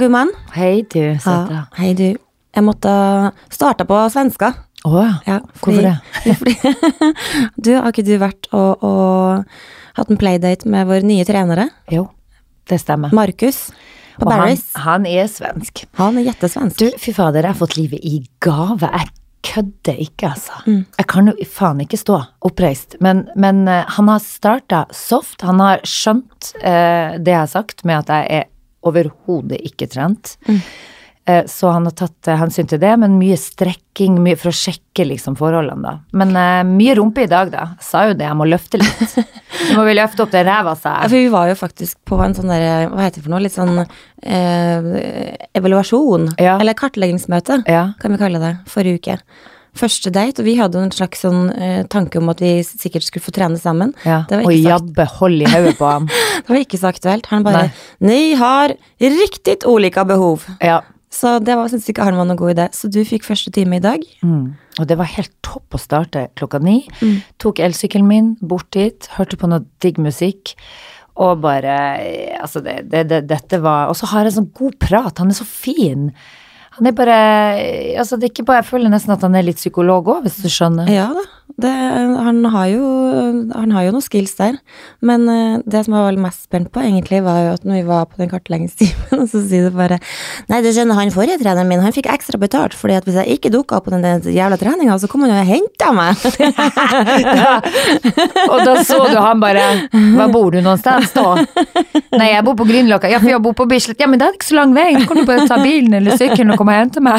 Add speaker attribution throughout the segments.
Speaker 1: gumman.
Speaker 2: Hei, du søte.
Speaker 1: Ja, hei, du. Jeg måtte starte på svenska.
Speaker 2: Å
Speaker 1: Ja,
Speaker 2: Hvorfor det?
Speaker 1: fordi, du, har ikke du vært og, og hatt en playdate med vår nye trenere,
Speaker 2: Jo, det stemmer.
Speaker 1: Markus, på
Speaker 2: Og han,
Speaker 1: Barry's?
Speaker 2: han er svensk.
Speaker 1: Han er jettesvensk.
Speaker 2: Du, fy fader, jeg har fått livet i gave. Jeg kødder ikke, altså.
Speaker 1: Mm.
Speaker 2: Jeg kan jo faen ikke stå oppreist. Men, men eh, han har starta soft. Han har skjønt eh, det jeg har sagt med at jeg er overhodet ikke trent.
Speaker 1: Mm.
Speaker 2: Eh, så han har tatt eh, hensyn til det, men mye strekking mye for å sjekke liksom forholdene, da. Men uh, mye rumpe i dag, da. Jeg sa jo det, jeg må løfte litt. Nå må vi løfte opp den ræva, sa
Speaker 1: Ja, for vi var jo faktisk på en sånn der, hva heter det for noe, litt sånn eh, evaluasjon,
Speaker 2: Ja.
Speaker 1: eller kartleggingsmøte,
Speaker 2: Ja.
Speaker 1: kan vi kalle det, forrige uke. Første date, og vi hadde en slags sånn eh, tanke om at vi sikkert skulle få trene sammen.
Speaker 2: Ja.
Speaker 1: Det var ikke og
Speaker 2: jabbe hold i hodet på ham.
Speaker 1: Det var ikke så aktuelt. Han bare,
Speaker 2: Nei.
Speaker 1: ni har riktig ulike behov.
Speaker 2: Ja.
Speaker 1: Så det var, synes ikke han var noen god idé. Så du fikk første time i dag.
Speaker 2: Mm. Og det var helt topp å starte klokka ni.
Speaker 1: Mm.
Speaker 2: Tok elsykkelen min bort dit, hørte på noe digg musikk. Og bare eh, Altså, det, det, det, dette var Og så har jeg sånn god prat. Han er så fin. Han er bare Altså, det er ikke bare Jeg føler nesten at han er litt psykolog òg, hvis du skjønner.
Speaker 1: Ja da, det, han, har jo, han har jo noen skills der. Men eh, det som jeg var mest spent på, egentlig, var jo at når vi var på den kartleggingstimen, så sier det bare Nei, det skjønner han forrige treneren min, han fikk ekstra betalt, fordi at hvis jeg ikke dukka opp på den jævla treninga, så kom han og henta meg.
Speaker 2: Og da så du han bare Hva bor du noensteds da? Nei, jeg bor på Grünerløkka. Ja, for jeg bor på Bislett. Ja, men det er ikke så lang vei. Du kan du bare ta bilen eller sykkelen og komme og hente meg.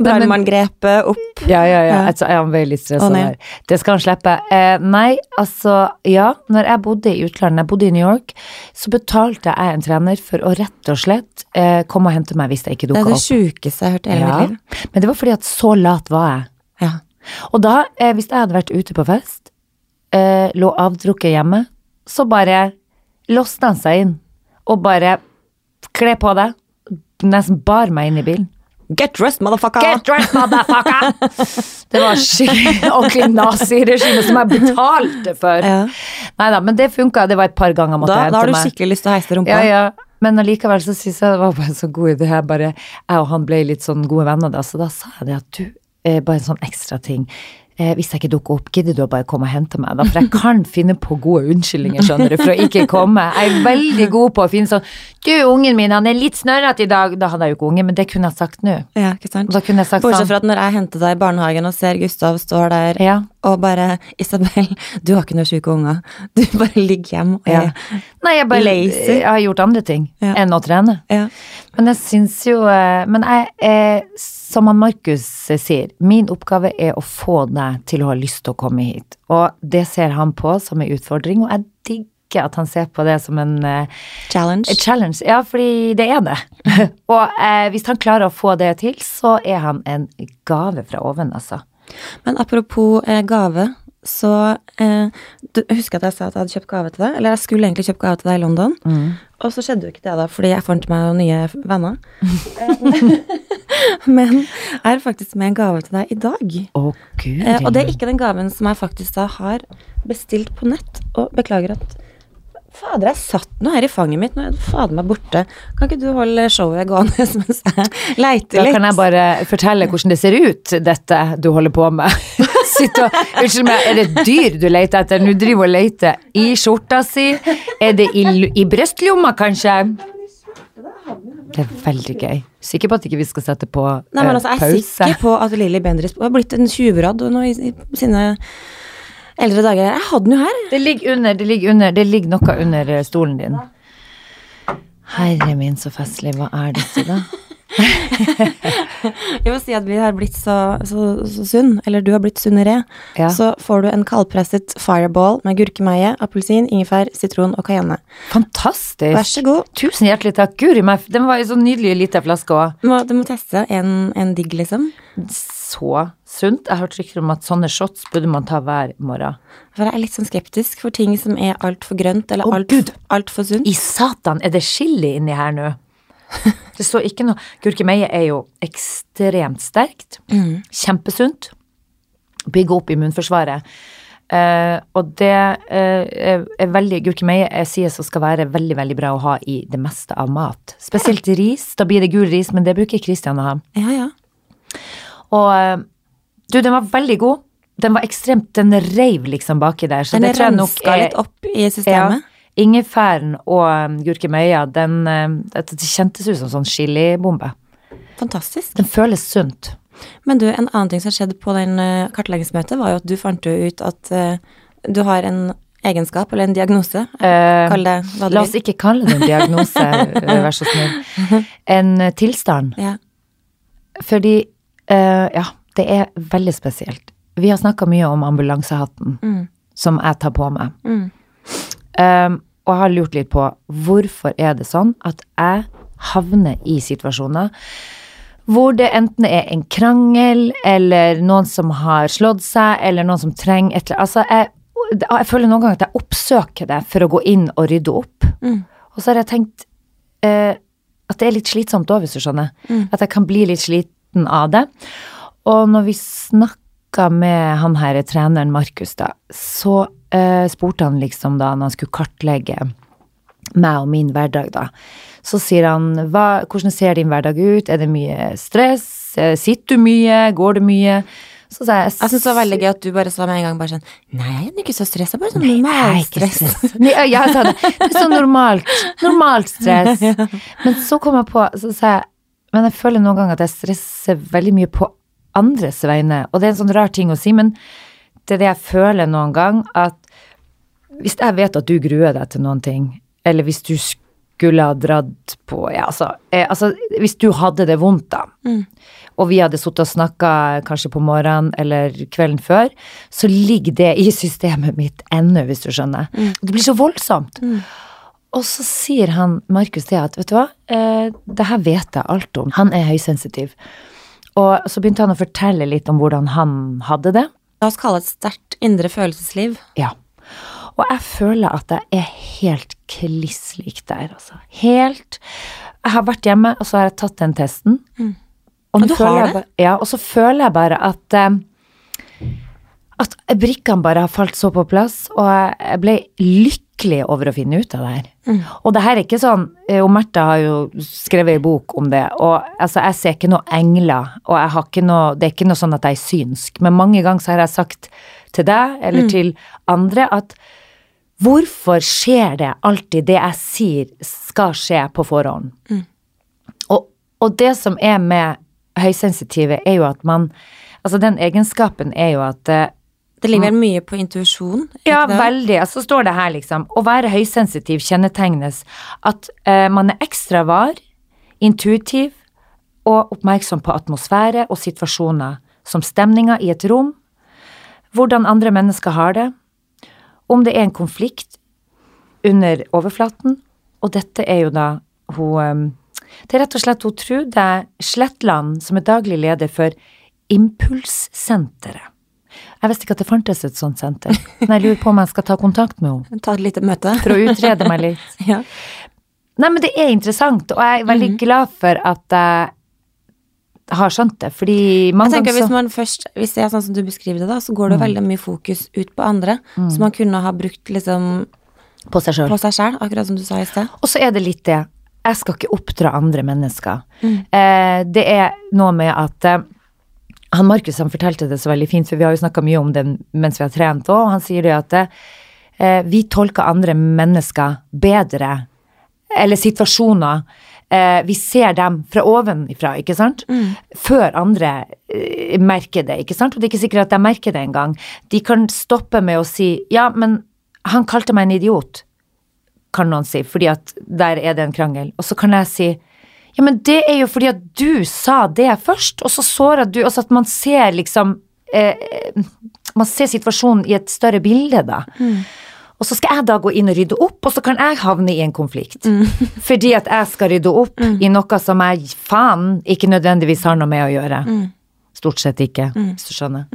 Speaker 1: Brannmanngrepet opp.
Speaker 2: Ja, ja, ja.
Speaker 1: Ja.
Speaker 2: Altså, jeg er veldig stressa der. Det skal han slippe. Eh, nei, altså, ja. Når jeg bodde i utlandet, jeg bodde i New York, så betalte jeg en trener for å rett og slett eh, komme og hente meg hvis jeg ikke
Speaker 1: Det er det
Speaker 2: opp.
Speaker 1: sjukeste jeg har hørt i hele
Speaker 2: Ja.
Speaker 1: mitt liv.
Speaker 2: Men det var fordi at så lat var jeg.
Speaker 1: Ja.
Speaker 2: Og da, eh, hvis jeg hadde vært ute på fest, eh, lå avdrukket hjemme, så bare låste han seg inn og bare kle på deg. Nesten bar meg inn i bilen.
Speaker 1: Get dressed, motherfucker!
Speaker 2: Get dressed, motherfucker! Det var ordentlig naziregime som jeg betalte for.
Speaker 1: Ja.
Speaker 2: Nei da, men det funka. Det var et par ganger jeg måtte
Speaker 1: Da, da har du
Speaker 2: hente meg.
Speaker 1: skikkelig lyst til å heise rumpa.
Speaker 2: Ja, ja. Men allikevel så syns jeg det var bare en så god idé. Jeg Bare, jeg og han ble litt sånn gode venner da, så da sa jeg det at du, bare en sånn ekstra ting. Eh, hvis jeg ikke dukker opp, gidder du å bare komme og hente meg? da? For jeg kan finne på gode unnskyldninger, skjønner du, for å ikke komme. Jeg er veldig god på å finne sånn Du, ungen min, han er litt snørrete i dag. Da hadde jeg jo ikke unge, men det kunne jeg sagt nå.
Speaker 1: Ja, ikke sant?
Speaker 2: Da kunne jeg sagt
Speaker 1: Bortsett
Speaker 2: sånn
Speaker 1: fra at når jeg henter deg i barnehagen og ser Gustav står der
Speaker 2: Ja.
Speaker 1: Og bare 'Isabel, du har ikke noen syke unger. Du bare ligger hjemme og
Speaker 2: Ja.
Speaker 1: er
Speaker 2: Nei, jeg bare
Speaker 1: Lazy.
Speaker 2: Jeg har gjort andre ting
Speaker 1: Ja.
Speaker 2: enn å trene.
Speaker 1: ja.
Speaker 2: Men jeg syns jo eh, Men jeg, eh, som han Markus sier, min oppgave er å få deg til å ha lyst til å komme hit. Og det ser han på som en utfordring, og jeg digger at han ser på det som en eh,
Speaker 1: challenge.
Speaker 2: et challenge. Ja, fordi det er det. og eh, hvis han klarer å få det til, så er han en gave fra oven, altså.
Speaker 1: Men apropos eh, gave, så eh, du husker at jeg sa at jeg hadde kjøpt gave til deg? Eller jeg skulle egentlig kjøpt gave til deg i London. Og så skjedde jo ikke det, da, fordi jeg fant meg jo nye venner. Men jeg er faktisk med en gave til deg i dag.
Speaker 2: Å, gud.
Speaker 1: Eh, og det er ikke den gaven som jeg faktisk da har bestilt på nett. Og beklager at Fader, jeg satt nå her i fanget mitt, nå er du fader meg borte. Kan ikke du holde showet gående mens jeg leiter
Speaker 2: Da kan jeg bare fortelle hvordan det ser ut, dette du holder på med. Sitt og, Unnskyld meg, er det et dyr du leter etter? Nå driver hun og leter i skjorta si. Er det i, i brystlomma, kanskje? Det er veldig gøy. Sikker på at ikke vi skal sette på
Speaker 1: Nei, men
Speaker 2: eh,
Speaker 1: altså, jeg er
Speaker 2: pause?
Speaker 1: sikker på at Lilly Bendriss har blitt en tjuvradd nå i, i sine eldre dager. Jeg hadde den jo her.
Speaker 2: Det ligger under, det ligger under, det ligger noe under eh, stolen din. Herre min, så festlig. Hva er dette, da?
Speaker 1: Jeg vil si at vi har blitt så, så, så sunn, eller du har blitt sunnere.
Speaker 2: Ja.
Speaker 1: Så får du en kaldpresset fireball med gurkemeie, appelsin, ingefær, sitron og cayenne.
Speaker 2: Fantastisk.
Speaker 1: Vær så god.
Speaker 2: Tusen hjertelig takk. Guri meg, den var jo så nydelig lita flaske òg.
Speaker 1: Må, du må teste en, en digg, liksom.
Speaker 2: Så sunt. Jeg har hørt rykter om at sånne shots burde man ta hver morgen.
Speaker 1: For jeg er litt sånn skeptisk for ting som er altfor grønt eller
Speaker 2: Å,
Speaker 1: alt,
Speaker 2: Gud.
Speaker 1: sunt.
Speaker 2: I satan, er det chili inni her nå? Det står ikke noe Gurkemeie er jo ekstremt sterkt. Kjempesunt. Bygge opp immunforsvaret. Uh, og det uh, er, er veldig Gurkemeie sies så skal være veldig, veldig bra å ha i det meste av mat. Spesielt ris. Da blir det gul ris, men det bruker Kristian å ha.
Speaker 1: Ja, ja.
Speaker 2: Og eh, du, den var veldig god. Den var ekstremt Den reiv liksom baki der. Så
Speaker 1: Den
Speaker 2: det tror jeg nok er
Speaker 1: litt opp i systemet.
Speaker 2: Ingefæren og um, gurkemeia, den eh, det, kjentes ut som sånn chilibombe.
Speaker 1: Fantastisk.
Speaker 2: Den føles sunt.
Speaker 1: Men du, en annen ting som skjedde på den eh, kartleggingsmøtet, var jo at du fant jo ut at eh, du har en egenskap, eller en diagnose.
Speaker 2: Eh,
Speaker 1: Kall det hva du
Speaker 2: La oss ikke kalle det en diagnose, eh, vær så snill. En eh, tilstand.
Speaker 1: Ja.
Speaker 2: Fordi eh, Ja, det er veldig spesielt. Vi har snakka mye om ambulansehatten
Speaker 1: Mm.
Speaker 2: som jeg tar på meg.
Speaker 1: Mm.
Speaker 2: Um, og jeg har lurt litt på hvorfor er det sånn at jeg havner i situasjoner hvor det enten er en krangel, eller noen som har slått seg, eller noen som trenger et eller annet. Altså, jeg, jeg føler noen ganger at jeg oppsøker det for å gå inn og rydde opp.
Speaker 1: Mm.
Speaker 2: Og så har jeg tenkt eh, at det er litt slitsomt òg, hvis du skjønner.
Speaker 1: Mm.
Speaker 2: At jeg kan bli litt sliten av det. Og når vi snakka med han her treneren Markus, da, så eh, spurte han liksom da når han skulle kartlegge meg og min hverdag, da. Så sier han hva, hvordan ser din hverdag ut, er det mye stress, Eh, sitter du mye, går det mye? Så sa jeg
Speaker 1: Jeg syns det var veldig gøy at du bare sa med en gang bare sånn Nei, jeg er ikke så stressa, bare sånn normalt stress.
Speaker 2: Nei, jeg sa det. Det er så normalt. Normalt stress. Men så kom jeg på, så sa jeg Men jeg føler noen ganger at jeg stresser veldig mye på andres vegne. Og det er en sånn rar ting å si, men det er det jeg føler noen gang, at hvis jeg vet at du gruer deg til noen ting, eller hvis du skulle ha dratt på Ja, altså, eh, altså Hvis du hadde det vondt, da, og vi hadde sittet og snakka kanskje på morgenen eller kvelden før, så ligger det i systemet mitt ennå, hvis du skjønner. Og det blir så voldsomt. Og så sier han Markus det at, vet du hva, eh, det her vet jeg alt om. Han er høysensitiv. Og så begynte han å fortelle litt om hvordan han hadde det.
Speaker 1: La oss kalle det et sterkt indre følelsesliv.
Speaker 2: Ja. Og jeg føler at jeg er helt kliss lik der, altså. Helt Jeg har vært hjemme, og så har jeg tatt den testen. Og,
Speaker 1: Og du har det?
Speaker 2: Bare, Ja, og så føler jeg bare at eh, At brikkene bare har falt så på plass, og jeg ble lykkelig over å finne ut av det her. Og det her er ikke sånn eh, Og Märtha har jo skrevet ei bok om det, og altså, jeg ser ikke noe engler, og jeg har ikke noe Det er ikke noe sånn at jeg er synsk, men mange ganger så har jeg sagt til deg, eller til andre, at Hvorfor skjer det alltid det jeg sier skal skje på forhånd? Og, og det som er med høysensitive, er jo at man Altså den egenskapen er jo at eh,
Speaker 1: Det ligger vel mye på intuisjon?
Speaker 2: Ja, veldig. Altså står det her, liksom. Å være høysensitiv kjennetegnes at eh, man er ekstra var, intuitiv og oppmerksom på atmosfære og situasjoner, som stemninga i et rom, hvordan andre mennesker har det, om det er en konflikt under overflaten, og dette er jo da hun eh, Det er rett og slett hun Trude Sletland, som er daglig leder for Impulssenteret. Jeg visste ikke at det fantes et sånt senter, men jeg lurer på om jeg skal ta kontakt med henne
Speaker 1: Ta et lite møte.
Speaker 2: for å utrede meg litt.
Speaker 1: ja.
Speaker 2: Nei, men det er interessant, og jeg er veldig
Speaker 1: Mhm.
Speaker 2: glad for at jeg har skjønt det, fordi mange ganger
Speaker 1: Hvis man først, hvis det er sånn som du beskriver det, da, så går det
Speaker 2: Mm.
Speaker 1: veldig mye fokus ut på andre. Så man kunne ha brukt liksom
Speaker 2: På seg sjøl.
Speaker 1: på seg sjøl, akkurat som du sa i sted.
Speaker 2: Og så er det litt det, jeg skal ikke oppdra andre mennesker.
Speaker 1: Mm.
Speaker 2: Eh, det er noe med at eh, han Markus han fortalte det så veldig fint, for vi har jo snakka mye om det mens vi har trent òg, han sier det at eh, vi tolker andre mennesker bedre, eller situasjoner. Eh, vi ser dem fra ovenifra, ikke sant? Før andre eh, merker det, ikke sant? Og det er ikke sikkert at de merker det engang. De kan stoppe med å si ja, men han kalte meg en idiot kan noen si, fordi at der er det en krangel. Og så kan jeg si ja, men det er jo fordi at du sa det først, og så såra du Altså at man ser liksom eh, Man ser situasjonen i et større bilde, da. Og så skal jeg da gå inn og rydde opp, og så kan jeg havne i en konflikt. Fordi at jeg skal rydde opp i noe som jeg faen ikke nødvendigvis har noe med å gjøre. Stort sett ikke, hvis du skjønner.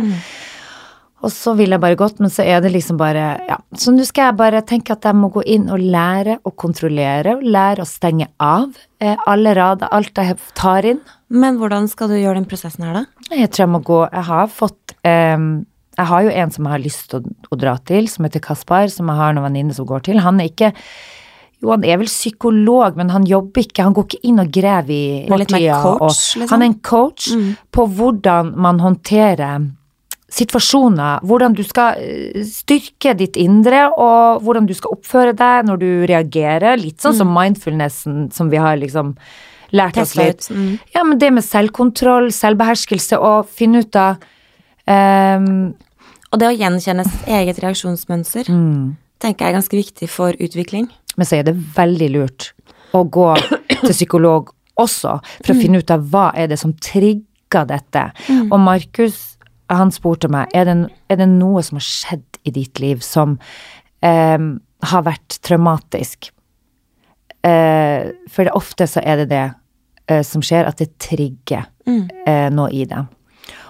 Speaker 2: Og så vil jeg bare godt, men så er det liksom bare Ja. Så nå skal jeg bare tenke at jeg må gå inn og lære å kontrollere, og lære å stenge av eh, alle rader, alt jeg tar inn.
Speaker 1: Men hvordan skal du gjøre den prosessen her, da?
Speaker 2: Jeg tror jeg må gå Jeg har fått eh, Jeg har jo en som jeg har lyst til å, å dra til, som heter Kaspar, som jeg har noen venninne som går til. Han er ikke jo, han er vel psykolog, men han jobber ikke, han går ikke inn og graver i
Speaker 1: mer coach, liksom?
Speaker 2: Han er en coach på hvordan man håndterer situasjoner, hvordan du skal eh, styrke ditt indre, og hvordan du skal oppføre deg når du reagerer. Litt sånn som mindfulnessen som vi har liksom lært oss litt.
Speaker 1: Mm.
Speaker 2: Ja, men det med selvkontroll, selvbeherskelse, og finne ut av um,
Speaker 1: Og det å gjenkjenne sitt eget reaksjonsmønster tenker jeg er ganske viktig for utvikling.
Speaker 2: Men så er det veldig lurt å gå til psykolog også, for å finne ut av hva er det som trigger dette. Og Markus, han spurte meg, er det, er det noe som har skjedd i ditt liv som eh, har vært traumatisk? Eh, for det, ofte så er det det eh, som skjer, at det trigger eh, noe i det.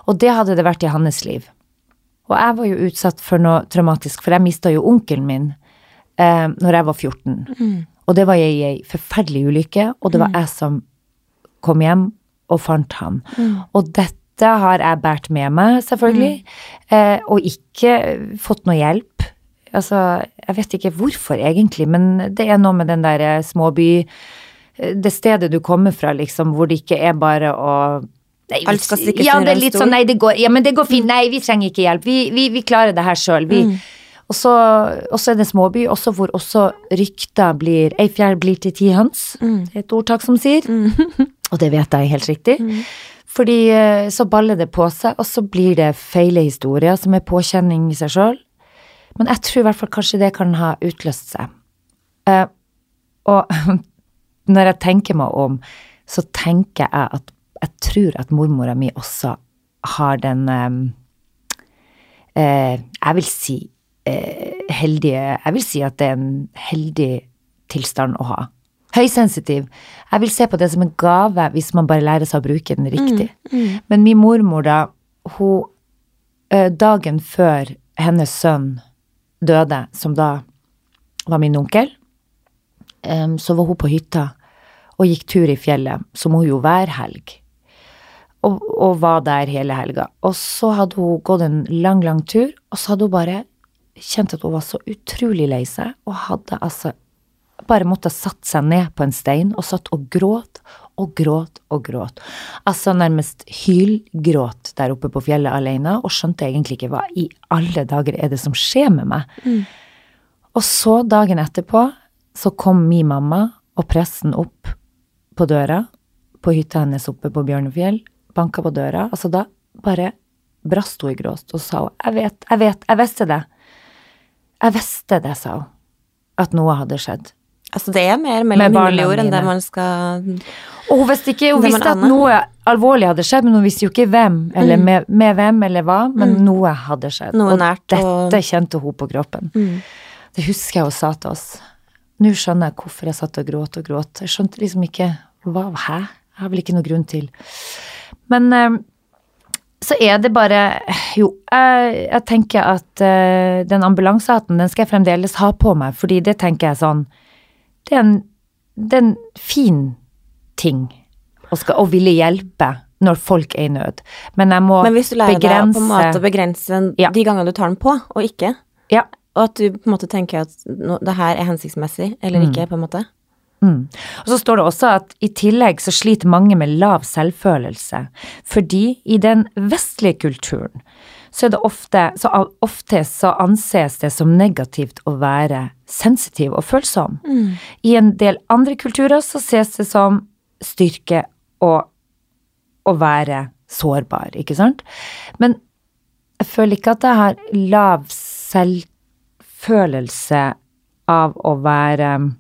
Speaker 2: Og det hadde det vært i hans liv. Og jeg var jo utsatt for noe traumatisk, for jeg mista jo onkelen min eh, når jeg var 14. Og det var i ei forferdelig ulykke, og det var jeg som kom hjem og fant han. Og dette har jeg båret med meg, selvfølgelig, eh, og ikke fått noe hjelp. Altså, jeg vet ikke hvorfor egentlig, men det er noe med den der eh, småby eh, Det stedet du kommer fra, liksom, hvor det ikke er bare å Nei,
Speaker 1: Alt skal stikkes
Speaker 2: ja, det er litt sånn, nei, det går, ja, men det går fint, nei, vi trenger ikke hjelp, vi, vi, vi klarer det her sjøl.
Speaker 1: Mm.
Speaker 2: Og så er det småby, også hvor også rykter blir Ei fjær blir til ti høns.
Speaker 1: Mm.
Speaker 2: Det er et ordtak som sier. Og det vet jeg helt riktig. Fordi eh, så baller det på seg, og så blir det feile historier som er påkjenning i seg sjøl. Men jeg tror i hvert fall kanskje det kan ha utløst seg. Uh, og når jeg tenker meg om, så tenker jeg at jeg tror at mormora mi også har den eh, uh, Jeg vil si uh, heldige Jeg vil si at det er en heldig tilstand å ha. Høysensitiv. Jeg vil se på det som en gave hvis man bare lærer seg å bruke den riktig. Men min mormor, da, hun eh, Dagen før hennes sønn døde, som da var min onkel, så var hun på hytta og gikk tur i fjellet, som hun jo hver helg. Og, og var der hele helga. Og så hadde hun gått en lang, lang tur, og så hadde hun bare kjent at hun var så utrolig lei seg, og hadde altså bare måtte satt seg ned på en stein og satt og gråt og gråt og gråt. Altså nærmest hylgråt der oppe på fjellet alene, og skjønte egentlig ikke hva i alle dager er det som skjer med meg. Og så dagen etterpå så kom min mamma og presten opp på døra på hytta hennes oppe på Bjørnefjell, banka på døra. Altså da bare brast hun i gråt og sa hun, jeg vet, jeg vet, jeg visste det. Jeg visste det, sa hun, at noe hadde skjedd.
Speaker 1: Altså, det er mer mellom himmel og jord enn det man skal
Speaker 2: Og hun visste ikke, hun visste at noe alvorlig hadde skjedd, men hun visste jo ikke hvem, eller med, med hvem eller hva, men noe hadde skjedd.
Speaker 1: Noe
Speaker 2: og dette
Speaker 1: og-
Speaker 2: kjente hun på kroppen. Det husker jeg hun sa til oss. Nå skjønner jeg hvorfor jeg satt og gråt og gråt. Jeg skjønte liksom ikke hva, Hæ? Jeg har vel ikke noe grunn til. Men eh, så er det bare Jo, jeg, jeg tenker at eh, den ambulansehatten, den skal jeg fremdeles ha på meg, fordi det tenker jeg sånn Det er en, det er en fin ting å, skal, og ville hjelpe når folk er i nød. Men jeg må
Speaker 1: Men hvis du lærer deg på en måte
Speaker 2: å
Speaker 1: begrense
Speaker 2: Ja.
Speaker 1: de gangene du tar den på, og ikke,
Speaker 2: Ja.
Speaker 1: og at du på en måte tenker at no, det her er hensiktsmessig, eller ikke, på en måte
Speaker 2: Mm. Og så står det også at i tillegg så sliter mange med lav selvfølelse, fordi i den vestlige kulturen så er det ofte, så ofte så anses det som negativt å være sensitiv og følsom. I en del andre kulturer så ses det som styrke å, å være sårbar, ikke sant? Men jeg føler ikke at jeg har lav selvfølelse av å være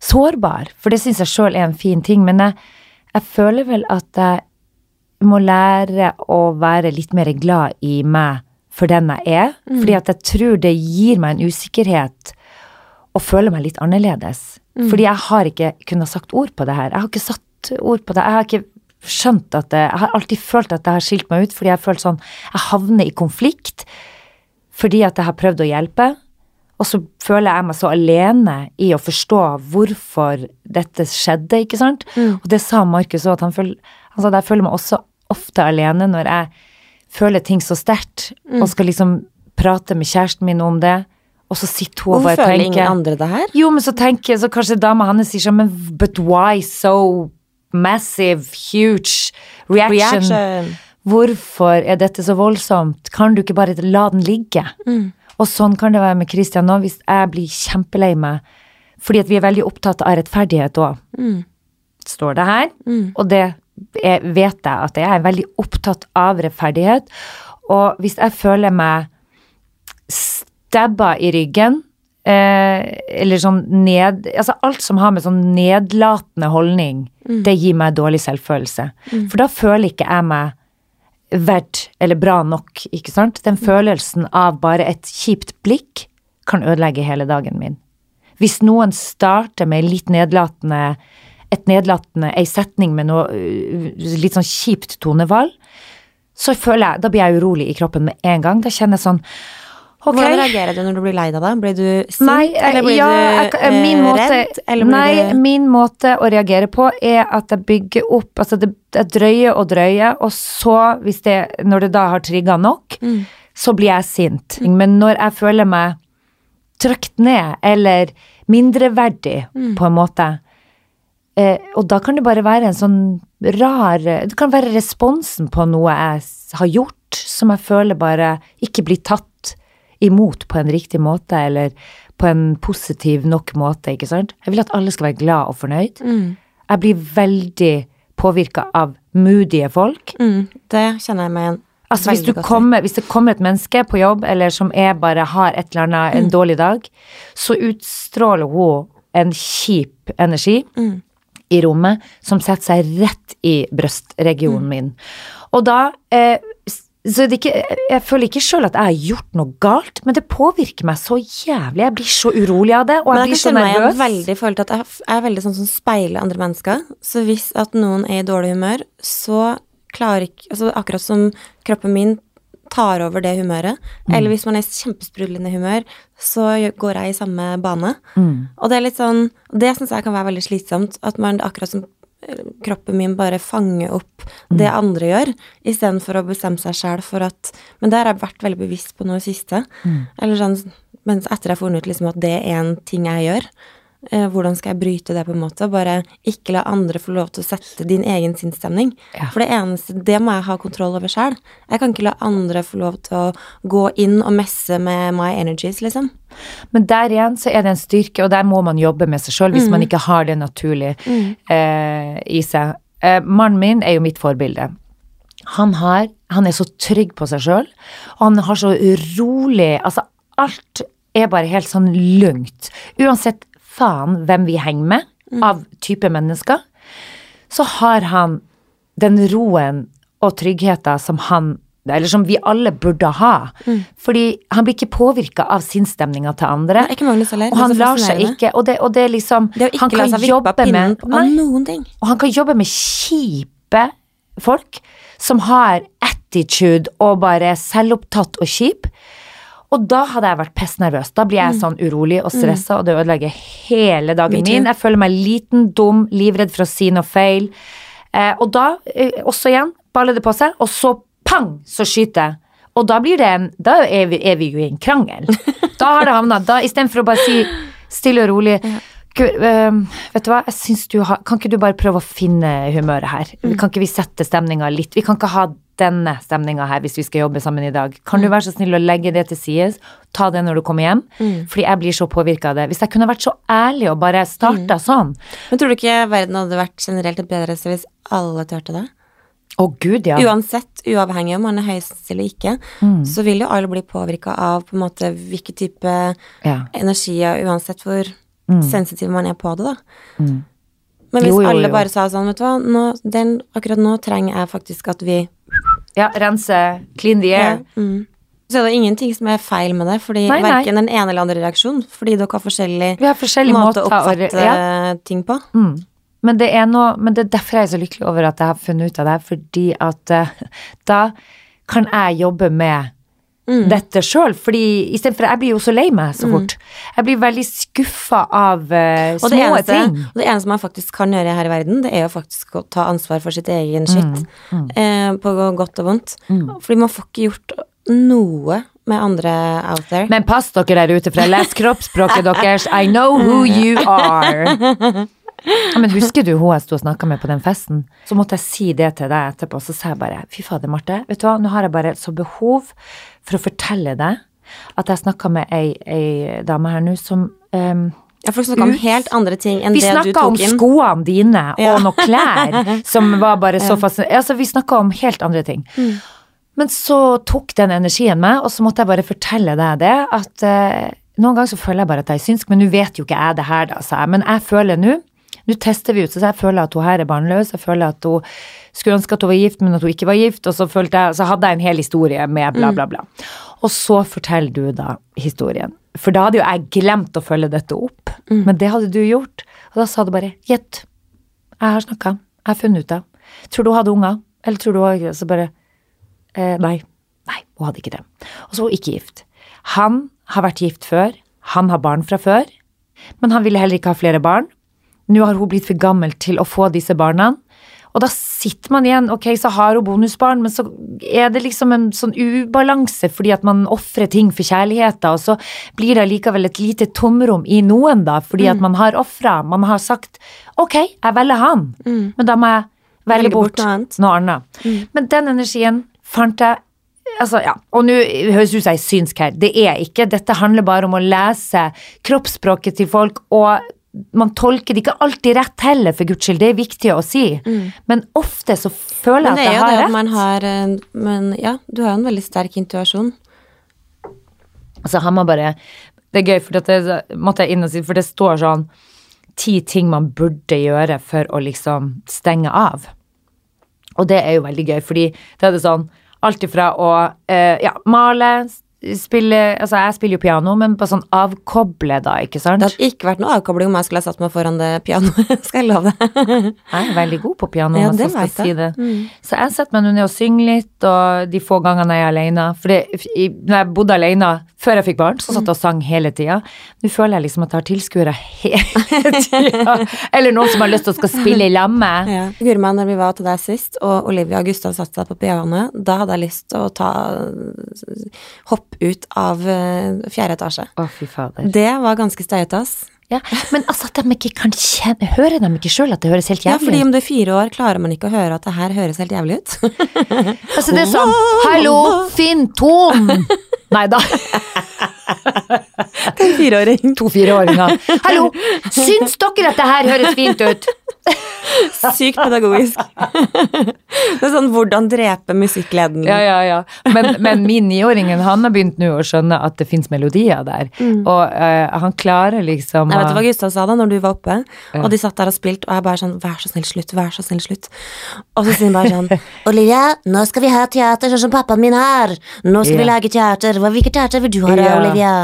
Speaker 2: sårbar, for det syns jeg sjøl er en fin ting, men jeg, jeg føler vel at jeg må lære å være litt mer glad i meg for den jeg er, fordi at jeg tror det gir meg en usikkerhet å føle meg litt annerledes. Fordi jeg har ikke kunnet sagt ord på det her. Jeg har ikke satt ord på det. Jeg har ikke skjønt at det, Jeg har alltid følt at det har skilt meg ut, fordi jeg har følt sånn Jeg havner i konflikt fordi at jeg har prøvd å hjelpe, og så føler jeg meg så alene i å forstå hvorfor dette skjedde, ikke sant? Og det sa Markus òg, at han føler, han sa at jeg føler meg også ofte alene når jeg føler ting så sterkt, og skal liksom prate med kjæresten min om det, og så sitter hun og
Speaker 1: tenker.
Speaker 2: Hvorfor
Speaker 1: føler ingen andre det her?
Speaker 2: Jo, men så tenker så kanskje dama hans sier sånn, men but why so massive, huge reaction?
Speaker 1: Reaction.
Speaker 2: Hvorfor er dette så voldsomt? Kan du ikke bare la den ligge? Og sånn kan det være med Christian nå, hvis jeg blir kjempelei meg. Fordi at vi er veldig opptatt av rettferdighet òg. Står det her. Og det er, vet jeg at jeg er veldig opptatt av rettferdighet. Og hvis jeg føler meg stabba i ryggen, eh, eller sånn ned Altså alt som har med sånn nedlatende holdning, det gir meg dårlig selvfølelse. For da føler ikke jeg meg verdt eller bra nok, ikke sant? Den følelsen av bare et kjipt blikk kan ødelegge hele dagen min. Hvis noen starter med litt nedlatende et nedlatende, ei setning med noe øh, litt sånn kjipt tonevalg, så føler jeg, da blir jeg urolig i kroppen med en gang. Da kjenner jeg sånn Ok.
Speaker 1: Hvordan reagerer du når du blir lei deg da? Blir du sint,
Speaker 2: Nei,
Speaker 1: eller blir
Speaker 2: ja,
Speaker 1: du eh,
Speaker 2: måte,
Speaker 1: redd? Eller blir
Speaker 2: nei,
Speaker 1: du
Speaker 2: min måte å reagere på er at jeg bygger opp Altså, det, jeg drøyer og drøyer, og så, hvis det, når det da har trigga nok,
Speaker 1: Mm.
Speaker 2: så blir jeg sint. Men når jeg føler meg trykt ned, eller mindreverdig,
Speaker 1: Mm.
Speaker 2: på en måte, eh, og da kan det bare være en sånn rar Det kan være responsen på noe jeg har gjort, som jeg føler bare ikke blir tatt imot på en riktig måte, eller på en positiv nok måte, ikke sant. Jeg vil at alle skal være glad og fornøyd.
Speaker 1: Mm.
Speaker 2: Jeg blir veldig påvirka av moodye folk.
Speaker 1: mm, Det kjenner jeg meg igjen
Speaker 2: Altså hvis, kommer, hvis det kommer et menneske på jobb, eller som er bare har et eller annet, en dårlig dag, så utstråler hun en kjip energi
Speaker 1: Mm.
Speaker 2: I rommet som setter seg rett i brystregionen min. Og da eh, så ikke, Jeg føler ikke sjøl at jeg har gjort noe galt, men det påvirker meg så jævlig. Jeg blir så urolig av det, og jeg
Speaker 1: jeg
Speaker 2: blir så nervøs.
Speaker 1: Jeg, veldig til at jeg er veldig sånn som speiler andre mennesker. Så hvis at noen er i dårlig humør, så klarer ikke altså Akkurat som kroppen min tar over det humøret,
Speaker 2: Mm.
Speaker 1: eller hvis man er i kjempesprudlende humør, så går jeg i samme bane.
Speaker 2: Mm.
Speaker 1: Og det er litt sånn Det syns jeg kan være veldig slitsomt. At man akkurat som eh, kroppen min bare fanger opp det
Speaker 2: Mm.
Speaker 1: andre gjør, istedenfor å bestemme seg sjæl for at Men det har jeg vært veldig bevisst på nå i siste.
Speaker 2: Mm.
Speaker 1: Eller sånn Mens etter jeg har funnet ut liksom at det er en ting jeg gjør, hvordan skal jeg bryte det, på en måte? Bare ikke la andre få lov til å sette din egen sinnsstemning.
Speaker 2: Ja.
Speaker 1: For det eneste Det må jeg ha kontroll over sjøl. Jeg kan ikke la andre få lov til å gå inn og messe med my energies, liksom.
Speaker 2: Men der igjen så er det en styrke, og der må man jobbe med seg sjøl hvis
Speaker 1: Mm.
Speaker 2: man ikke har det naturlig eh, i seg. Eh, mannen min er jo mitt forbilde. Han, har, han er så trygg på seg sjøl, og han har så rolig Altså, alt er bare helt sånn lungt. Uansett faen hvem vi henger med, av type mennesker, så har han den roen og tryggheten som han eller som vi alle burde ha. Fordi han blir ikke påvirka av sinnsstemninga til andre.
Speaker 1: Nei.
Speaker 2: Og han lar seg ikke Og det, og det er liksom
Speaker 1: Det
Speaker 2: Han kan jobbe med Nei, og han kan jobbe med kjipe folk som har attitude og bare selvopptatt og kjip. Og da hadde jeg vært pestnervøs. Da blir jeg sånn urolig og stressa, og det ødelegger hele dagen min. Jeg føler meg liten, dum, livredd for å si noe feil. Eh, og da, eh, også igjen, baller det på seg, og så pang, så skyter jeg. Og da blir det Da er vi, er vi jo i en krangel. Da har det havna Da istedenfor å bare si stille og rolig Gud, øh, vet du hva, jeg syns du har Kan ikke du bare prøve å finne humøret her? Kan ikke vi sette stemninga litt Vi kan ikke ha denne stemninga her hvis vi skal jobbe sammen i dag. Kan du være så snill å legge det til side? Ta det når du kommer hjem. Fordi jeg blir så påvirka av det. Hvis jeg kunne vært så ærlig og bare starta sånn
Speaker 1: Men tror du ikke verden hadde vært generelt et bedre sted hvis alle turte det?
Speaker 2: Å gud, ja.
Speaker 1: Uansett, uavhengig om man er høyest eller ikke,
Speaker 2: Mm.
Speaker 1: så vil jo alle bli påvirka av på en måte hvilken type
Speaker 2: ja.
Speaker 1: energi, uansett hvor
Speaker 2: Mm.
Speaker 1: sensitiv man er på det, da.
Speaker 2: Mm.
Speaker 1: Men hvis
Speaker 2: Jo, jo,
Speaker 1: alle
Speaker 2: jo.
Speaker 1: bare sa sånn, vet du hva, nå, den, akkurat nå trenger jeg faktisk at vi
Speaker 2: ja, rense, clean the air.
Speaker 1: mm. Så er det ingenting som er feil med det, fordi
Speaker 2: Nei, nei.
Speaker 1: verken den ene eller andre reaksjon, fordi dere har forskjellig
Speaker 2: Vi har forskjellige
Speaker 1: måte å oppfatte
Speaker 2: ja.
Speaker 1: ting på.
Speaker 2: Mm. Men det er noe, men det er derfor jeg er så lykkelig over at jeg har funnet ut av det, fordi at uh, da kan jeg jobbe med dette sjøl, fordi istedenfor Jeg blir jo så lei meg så fort. Jeg blir veldig skuffa av
Speaker 1: uh,
Speaker 2: små
Speaker 1: eneste,
Speaker 2: ting.
Speaker 1: og det eneste man faktisk kan gjøre her i verden, det er jo faktisk å ta ansvar for sitt egen skitt. Eh, på godt og vondt. Fordi man får ikke gjort noe med andre out there.
Speaker 2: Men pass dere der ute, for jeg leser kroppsspråket deres. I know who you are. Ja, men husker du hun jeg sto og snakka med på den festen? Så måtte jeg si det til deg etterpå, så sa jeg bare fy fader, Marte, vet du hva, nå har jeg bare så behov for å fortelle deg at jeg snakka med ei, ei dame her nå som um,
Speaker 1: ja, folk snakka om helt andre ting enn
Speaker 2: Vi
Speaker 1: det du
Speaker 2: snakka om skoene dine
Speaker 1: Ja.
Speaker 2: og noen klær som var bare så fascinerende. Altså, vi snakka om helt andre ting.
Speaker 1: Mm.
Speaker 2: Men så tok den energien meg, og så måtte jeg bare fortelle deg det, at uh, noen ganger så føler jeg bare at jeg er synsk, men nå vet jo ikke jeg det her, da, sa jeg. Men jeg føler nå nå tester vi ut, så jeg føler at hun her er barnløs. Jeg føler at hun skulle ønske at hun var gift, men at hun ikke var gift. Og så, jeg, så hadde jeg en hel historie med bla, bla, bla. Og så forteller du da historien. For da hadde jo jeg glemt å følge dette opp, men det hadde du gjort. Og da sa du bare 'gjett'. Jeg har snakka. Jeg har funnet ut det. Tror du hun hadde unger? Eller tror du hun Så bare eh, Nei. Nei, hun hadde ikke det. Og så var hun ikke gift. Han har vært gift før. Han har barn fra før. Men han ville heller ikke ha flere barn. Nå har hun blitt for gammel til å få disse barna. Og da sitter man igjen, ok, så har hun bonusbarn, men så er det liksom en sånn ubalanse fordi at man ofrer ting for kjærligheten, og så blir det allikevel et lite tomrom i noen, da, fordi at man har ofra. Man har sagt ok, jeg velger han, men da må jeg velge
Speaker 1: Velge bort
Speaker 2: bort
Speaker 1: noe annet.
Speaker 2: annet. Men den energien fant jeg Altså, ja, og nå høres ut som jeg er synsk her. Det er ikke. Dette handler bare om å lese kroppsspråket til folk, og man tolker det ikke alltid rett heller, for guds skyld. Det er viktig å si. Men ofte så føler
Speaker 1: Men det
Speaker 2: jeg
Speaker 1: er
Speaker 2: at
Speaker 1: jo
Speaker 2: jeg
Speaker 1: det
Speaker 2: har
Speaker 1: at
Speaker 2: rett.
Speaker 1: man har eh, Men ja, du har jo en veldig sterk intuasjon.
Speaker 2: Så har man bare Det er gøy, for det måtte jeg inn og si, for det står sånn ti ting man burde gjøre for å liksom stenge av. Og det er jo veldig gøy, fordi det er det sånn alt ifra å eh, ja, male, spille Altså, jeg spiller jo piano, men på sånn avkoble, da, ikke sant?
Speaker 1: Det hadde ikke vært noe avkobling om jeg skulle ha satt meg foran det pianoet, skal jeg love deg.
Speaker 2: Jeg er veldig god på piano,
Speaker 1: Ja, det
Speaker 2: jeg så skal si det.
Speaker 1: Mm.
Speaker 2: Så jeg setter meg nå ned og synger litt, og de få gangene jeg er alene. For det, i, når jeg bodde alene før jeg fikk barn, så satt jeg og sang hele tida. Nå føler jeg liksom at jeg har tilskuere hele tida. Eller noen som har lyst til å skal spille i lag med.
Speaker 1: Ja. Gurma, når vi var til deg sist, og Olivia og Gustav satt seg på pianoet, da hadde jeg lyst til å ta hopp ut av eh, fjerde etasje.
Speaker 2: Å, fy fader.
Speaker 1: Det var ganske steiete, ass.
Speaker 2: Ja, men altså at de ikke kan kjenne Hører de ikke sjøl at det høres helt jævlig ut?
Speaker 1: Ja, fordi om du er fire år, klarer man ikke å høre at det her høres helt jævlig ut.
Speaker 2: Altså, det er sånn Hallo, finn tom! Nei da. To fireåringer. Hallo, syns dere at det her høres fint ut?
Speaker 1: Sykt pedagogisk. Det er sånn hvordan drepe musikkgleden.
Speaker 2: Ja, ja, ja. Men, men min niåringen han har begynt nå å skjønne at det fins melodier der. Og uh, han klarer liksom
Speaker 1: Jeg vet hva Gustav sa da når du var oppe, og de satt der og spilte, og jeg bare sånn Vær så snill, slutt. Vær så snill, slutt. Og så sier han bare sånn Olivia, nå skal vi ha teater sånn som pappaen min har. Nå skal vi
Speaker 2: Ja.
Speaker 1: lage teater. Hvilket teater vil du ha, da,
Speaker 2: Ja.
Speaker 1: Olivia?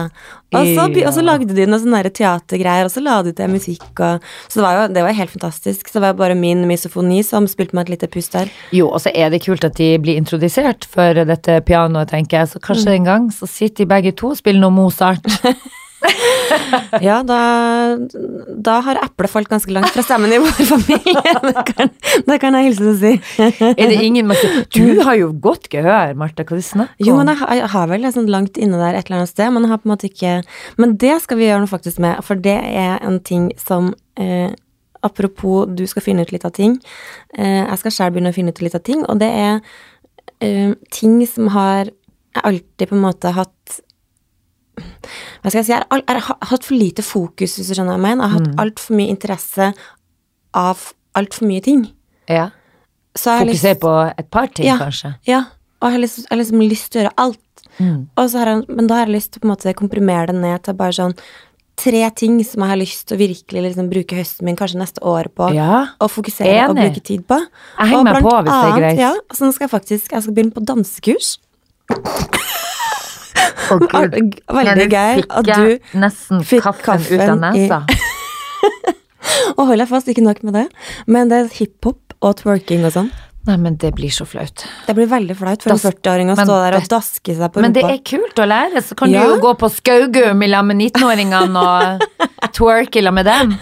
Speaker 1: Og så, og så lagde de noen sånne teatergreier, og så la de til musikk, og Så det var jo det var helt fantastisk. Så det var bare min misofoni som spilte meg et lite pust der.
Speaker 2: Jo, og så er det kult at de blir introdusert for dette pianoet, tenker jeg. Så kanskje en gang så sitter de begge to og spiller noe Mozart.
Speaker 1: Ja, da, da har eplet falt ganske langt fra stemmen i vår familie. Det kan, det kan jeg hilse å si.
Speaker 2: Er det ingen man sier Du har jo godt gehør, Marte, hva du snakker om?
Speaker 1: Jo, men jeg, har- jeg har vel sånn langt inne der et eller annet sted, men jeg har på en måte ikke Men det skal vi gjøre noe faktisk med, for det er en ting som eh, Apropos du skal finne ut litt av ting. Eh, jeg skal selv begynne å finne ut litt av ting, og det er eh, ting som har jeg alltid på en måte hatt Hva skal jeg si? Jeg har, jeg har hatt for lite fokus, hvis du skjønner hva jeg mener. Jeg har hatt altfor mye interesse av altfor mye ting.
Speaker 2: Ja.
Speaker 1: Så jeg har lyst-
Speaker 2: på et par ting,
Speaker 1: Ja.
Speaker 2: kanskje.
Speaker 1: Ja, og jeg har, liksom, jeg har liksom lyst til å gjøre alt.
Speaker 2: Mm.
Speaker 1: Og så har jeg, men da har jeg lyst til å på en måte komprimere det ned til bare sånn tre ting som jeg har lyst til å virkelig liksom bruke høsten min, kanskje neste år på,
Speaker 2: Ja.
Speaker 1: og fokusere og bruke tid på.
Speaker 2: Jeg henger meg på hvis det er greit.
Speaker 1: Ja, så nå skal jeg faktisk jeg skal begynne på dansekurs.
Speaker 2: Gud.
Speaker 1: Veldig gøy at du
Speaker 2: nesten
Speaker 1: fikk
Speaker 2: kaffen, ut av nesa.
Speaker 1: Og hold deg fast, ikke nok med det, men det er hiphop og twerking og sånn.
Speaker 2: Nei, men det blir så flaut.
Speaker 1: Det blir veldig flaut for en 40-åring å stå der og daske seg på rumpa.
Speaker 2: Men det er kult å lære, så kan
Speaker 1: Ja.
Speaker 2: du jo gå på Skaugum i lag med 19-åringene og twerke i lag med dem.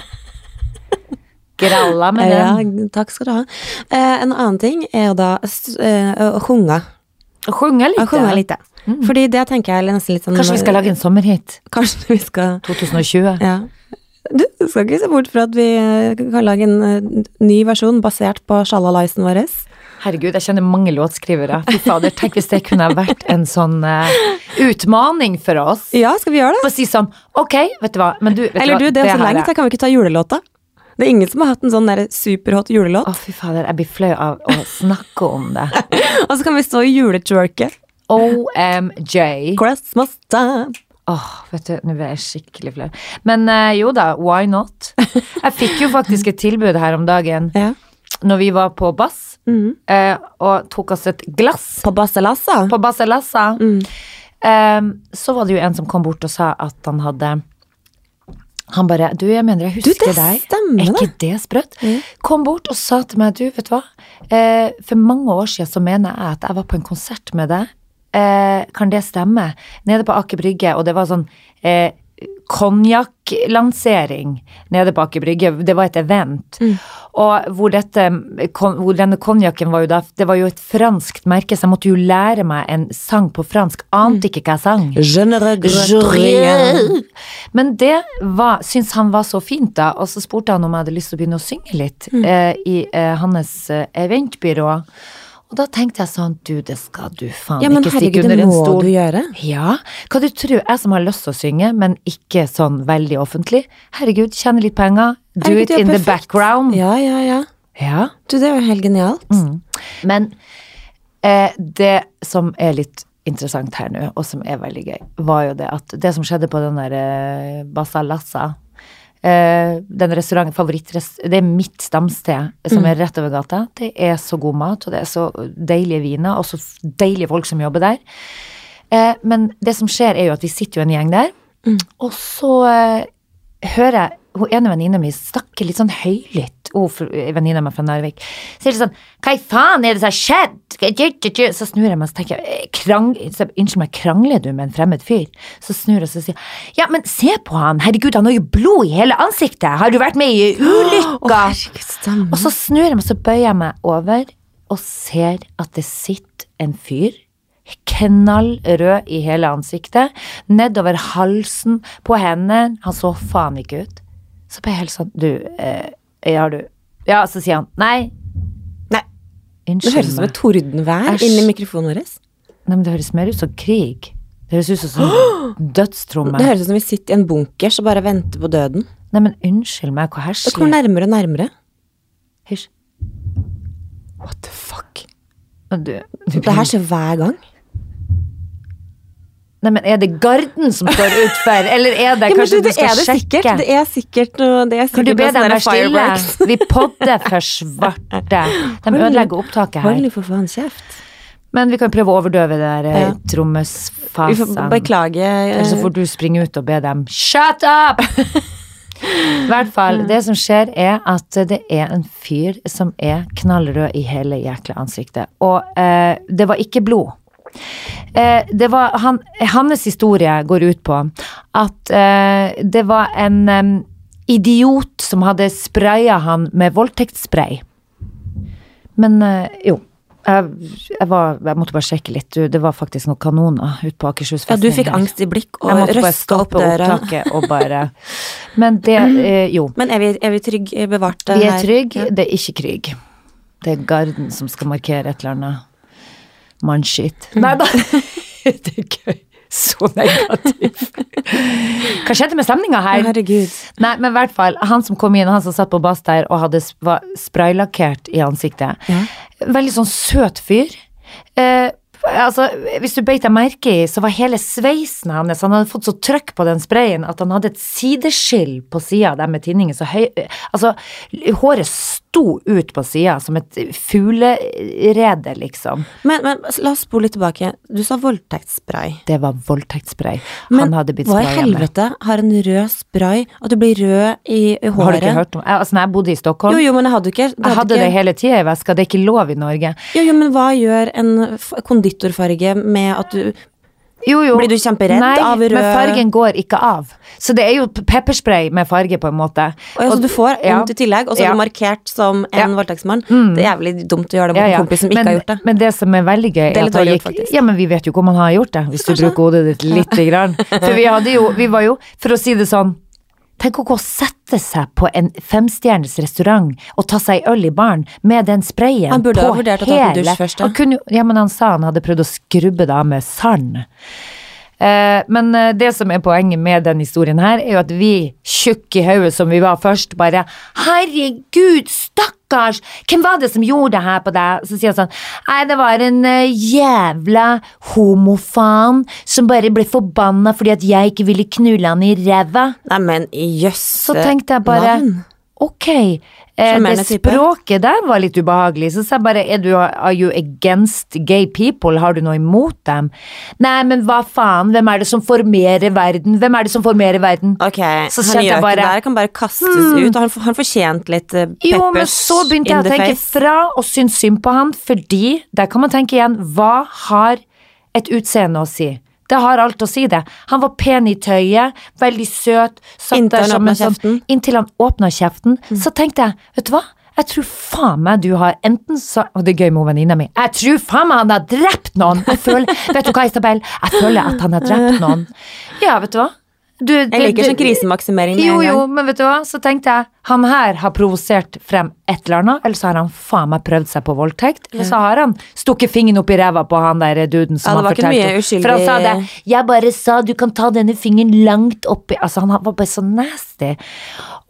Speaker 2: Gralla med
Speaker 1: Ja,
Speaker 2: dem.
Speaker 1: takk skal du ha. Eh, en annen ting er da s- eh, sjunge.
Speaker 2: Og Sjunge litt.
Speaker 1: Å sjunge
Speaker 2: ja.
Speaker 1: Mm. Fordi det tenker jeg nesten litt sånn
Speaker 2: Kanskje vi skal lage en sommerhit?
Speaker 1: Kanskje vi skal
Speaker 2: 2020?
Speaker 1: Ja. Du skal ikke se bort fra at vi eh, kan lage en eh, ny versjon basert på sjalalaisen vår.
Speaker 2: Herregud, jeg kjenner mange låtskrivere. Fy fader, tenk hvis det kunne vært en sånn uh, utmaning for oss.
Speaker 1: Ja, skal vi gjøre det?
Speaker 2: Å si sånn, ok, vet du hva, men du, vet
Speaker 1: Eller
Speaker 2: du
Speaker 1: du, det er så lenge til, kan vi ikke ta julelåta? Det er ingen som har hatt en sånn der superhot julelåt.
Speaker 2: Å, fy fader, jeg blir flau av å snakke om det.
Speaker 1: Og så kan vi stå i juletwerket.
Speaker 2: OMJ.
Speaker 1: Christmas time.
Speaker 2: Åh, vet du, nå ble jeg skikkelig flau. Men uh, jo da, why not? Jeg fikk jo faktisk et tilbud her om dagen
Speaker 1: Ja.
Speaker 2: når vi var på Bass,
Speaker 1: mm.
Speaker 2: uh, og tok oss et glass
Speaker 1: På Basselassa.
Speaker 2: på Basselassa.
Speaker 1: Mm.
Speaker 2: Uh, så var det jo en som kom bort og sa at han hadde han bare Du, jeg mener jeg
Speaker 1: Du,
Speaker 2: husker
Speaker 1: det
Speaker 2: deg.
Speaker 1: stemmer,
Speaker 2: er ikke det sprøtt?
Speaker 1: Mm.
Speaker 2: Kom bort og sa til meg, du, vet du hva. Eh, for mange år siden så mener jeg at jeg var på en konsert med deg. Eh, kan det stemme? Nede på Aker Brygge, og det var sånn eh, konjakklansering nede på Aker Brygge. Det var et event.
Speaker 1: Mm.
Speaker 2: Og hvor, dette, hvor denne konjakken var jo da Det var jo et franskt merke, så jeg måtte jo lære meg en sang på fransk. Ante ikke hva jeg sang.
Speaker 1: Je ne.
Speaker 2: Men det var, syns han var så fint, da, og så spurte han om jeg hadde lyst til å begynne å synge litt eh, i eh, hans eh, eventbyrå. Og da tenkte jeg sånn, du, det skal du faen
Speaker 1: Ja, men
Speaker 2: ikke stikke
Speaker 1: herregud, det må du gjøre.
Speaker 2: Ja, hva du tror, jeg som har lyst til å synge, men ikke sånn veldig offentlig. Herregud, tjene litt penger, do
Speaker 1: Herregud,
Speaker 2: it in
Speaker 1: perfekt.
Speaker 2: the background.
Speaker 1: Ja, ja, ja.
Speaker 2: Ja.
Speaker 1: Du, det er jo helt genialt.
Speaker 2: Mm. Men eh, det som er litt interessant her nå, og som er veldig gøy, var jo det at det som skjedde på den der eh, Bassa Lassa eh, den restauranten, favorittrest... Det er mitt stamsted, som er rett over gata. Det er så god mat, og det er så deilige viner, og så deilige folk som jobber der. Eh, men det som skjer, er jo at vi sitter jo en gjeng der, og så eh, hører jeg hun ene venninna mi snakke litt sånn høylytt, hun fr- venninna mi fra Narvik. Så er det sånn Hva i faen er det som har skjedd? Så snur jeg meg og tenker jeg, krang, så, Unnskyld meg, krangler du med en fremmed fyr? Så snur jeg og sier Ja, men se på han, herregud, han har jo blod i hele ansiktet, har du vært med i ulykka? Og så snur jeg meg, så bøyer jeg meg over og ser at det sitter en fyr. Knallrød i hele ansiktet. Nedover halsen, på hendene. Han så faen ikke ut. Så ble jeg helt sånn Du, eh, har du Ja, så sier han nei.
Speaker 1: Nei, det høres ut som et tordenvær
Speaker 2: Æsj.
Speaker 1: inni mikrofonen vår.
Speaker 2: Nei, men det høres mer ut som krig. Det høres ut som sånn dødstromme.
Speaker 1: Det høres ut som vi sitter i en bunkers og bare venter på døden.
Speaker 2: Nei, men unnskyld meg, hvor
Speaker 1: Det kommer nærmere og nærmere.
Speaker 2: Hysj.
Speaker 1: What the fuck?
Speaker 2: Du, du
Speaker 1: Det her skjer hver gang.
Speaker 2: Nei, men er det garden som står utfor, eller er det
Speaker 1: Ja,
Speaker 2: kanskje
Speaker 1: du,
Speaker 2: du skal
Speaker 1: det
Speaker 2: sjekke?
Speaker 1: sikkert. Det er sikkert noe det er
Speaker 2: Kan du be dem være stille? Vi podder for svarte. De ødelegger opptaket her.
Speaker 1: Hold for faen kjeft.
Speaker 2: Men vi kan prøve å overdøve det der eh,
Speaker 1: Ja.
Speaker 2: Trommesfasen.
Speaker 1: beklage.
Speaker 2: Eller så får du springe ut og be dem shut up! I hvert fall, det som skjer er at det er en fyr som er knallrød i hele jækla ansiktet. Og eh, det var ikke blod. Eh, det var han, hans historie går ut på at eh, det var en eh, idiot som hadde spraya han med voldtektsspray. Men eh, jo. Jeg, jeg, var, jeg måtte bare sjekke litt. Du, det var faktisk noen kanoner ute på Akershus
Speaker 1: Ja, du fikk angst i blikk og røska opp døra.
Speaker 2: og bare Men det eh, Jo.
Speaker 1: Men er vi, er vi trygg bevart
Speaker 2: Vi er trygge, det er ikke krig. Det er garden som skal markere et eller annet mannskitt.
Speaker 1: Mm.
Speaker 2: Nei da. Det er gøy. Så negativt. Hva skjedde med stemninga her?
Speaker 1: Herregud.
Speaker 2: Nei, men i hvert fall, han som kom inn, han som satt på bass der og hadde var spraylakkert i ansiktet.
Speaker 1: Ja.
Speaker 2: Veldig sånn søt fyr. Eh, Altså, hvis du beit deg merke i, så var hele sveisen hans Han hadde fått så trøkk på den sprayen at han hadde et sideskill på sida der med tinningen så høy Altså, håret sto ut på sida som et fuglerede, liksom.
Speaker 1: Men, men la oss spole litt tilbake. Du sa voldtektsspray.
Speaker 2: Det var voldtektsspray.
Speaker 1: Men
Speaker 2: Han hadde blitt
Speaker 1: hva i
Speaker 2: spraya med.
Speaker 1: helvete har en rød spray At du blir rød i, i håret?
Speaker 2: Har du ikke hørt om Altså, når jeg bodde i Stockholm
Speaker 1: Jo, jo, men jeg hadde ikke
Speaker 2: Jeg hadde det hele tida i veska, det er ikke lov i Norge.
Speaker 1: Jo, jo, men hva gjør en f- konditorfarge med at du
Speaker 2: Jo, jo.
Speaker 1: Blir du kjemperedd
Speaker 2: Nei,
Speaker 1: av rød Nei,
Speaker 2: men fargen går ikke av. Så det er jo pepperspray med farge, på en måte.
Speaker 1: Og så du får
Speaker 2: ja.
Speaker 1: vondt i tillegg, og så er
Speaker 2: Ja.
Speaker 1: du markert som en
Speaker 2: Ja. Mm.
Speaker 1: Det er jævlig dumt å gjøre det mot
Speaker 2: Ja, ja.
Speaker 1: en kompis som ikke
Speaker 2: men,
Speaker 1: har gjort det.
Speaker 2: Men det som er veldig gøy,
Speaker 1: Det er
Speaker 2: at han gikk. Ja, men vi vet jo hvor man har gjort det, hvis du bruker hodet ditt lite grann. For vi hadde jo, vi var jo, for å si det sånn Tenk å gå og sette seg på en femstjerners restaurant og ta seg øl i baren med den sprayen
Speaker 1: Han burde ha vurdert å ta en dusj først, da.
Speaker 2: Han kunne, ja, men han sa han hadde prøvd å skrubbe det av med sand. Eh, men eh, det som er poenget med den historien her, er jo at vi, tjukke i hodet som vi var først, bare Herregud, stakkars! Hvem var det som gjorde det her på deg? Så sier han sånn Nei, det var en eh, jævla homofan som bare ble forbanna fordi at jeg ikke ville knulle han i ræva.
Speaker 1: Neimen, jøsse
Speaker 2: Så tenkte jeg bare
Speaker 1: navn.
Speaker 2: Ok, eh, det språket der var litt ubehagelig. Så sa jeg bare er du, Are you against gay people? Har du noe imot dem? Nei, men hva faen, hvem er det som formerer verden? Hvem er det som formerer verden?
Speaker 1: Ok,
Speaker 2: Så
Speaker 1: han gjør
Speaker 2: bare-
Speaker 1: ikke det kan bare kastes ut. og Han, han fortjente litt uh, peppers
Speaker 2: Jo, men så begynte jeg å tenke
Speaker 1: face.
Speaker 2: fra og synes synd på han, fordi der kan man tenke igjen, hva har et utseende å si? Det har alt å si, det. Han var pen i tøyet, veldig søt,
Speaker 1: Inntil han åpnet
Speaker 2: sånn
Speaker 1: kjeften. Mm.
Speaker 2: Inntil han åpna kjeften. Så tenkte jeg, vet du hva? Jeg tror faen meg du har enten så Og det er gøy med venninna mi. Jeg tror faen meg han har drept noen! Jeg føler, vet du hva, Isabel? Jeg føler at han har drept noen. Ja, vet du hva? Du,
Speaker 1: Jeg liker sånn krisemaksimering med
Speaker 2: jo,
Speaker 1: en
Speaker 2: jo, men vet du hva, så tenkte jeg Han her har provosert frem et eller annet, eller så har han faen meg prøvd seg på voldtekt, eller så har han stukket fingeren opp i ræva på han der duden som
Speaker 1: Ja,
Speaker 2: fortalte om.
Speaker 1: uskyldig-
Speaker 2: For han sa det 'Jeg bare sa du kan ta denne fingeren langt oppi' Altså, han var bare så nasty.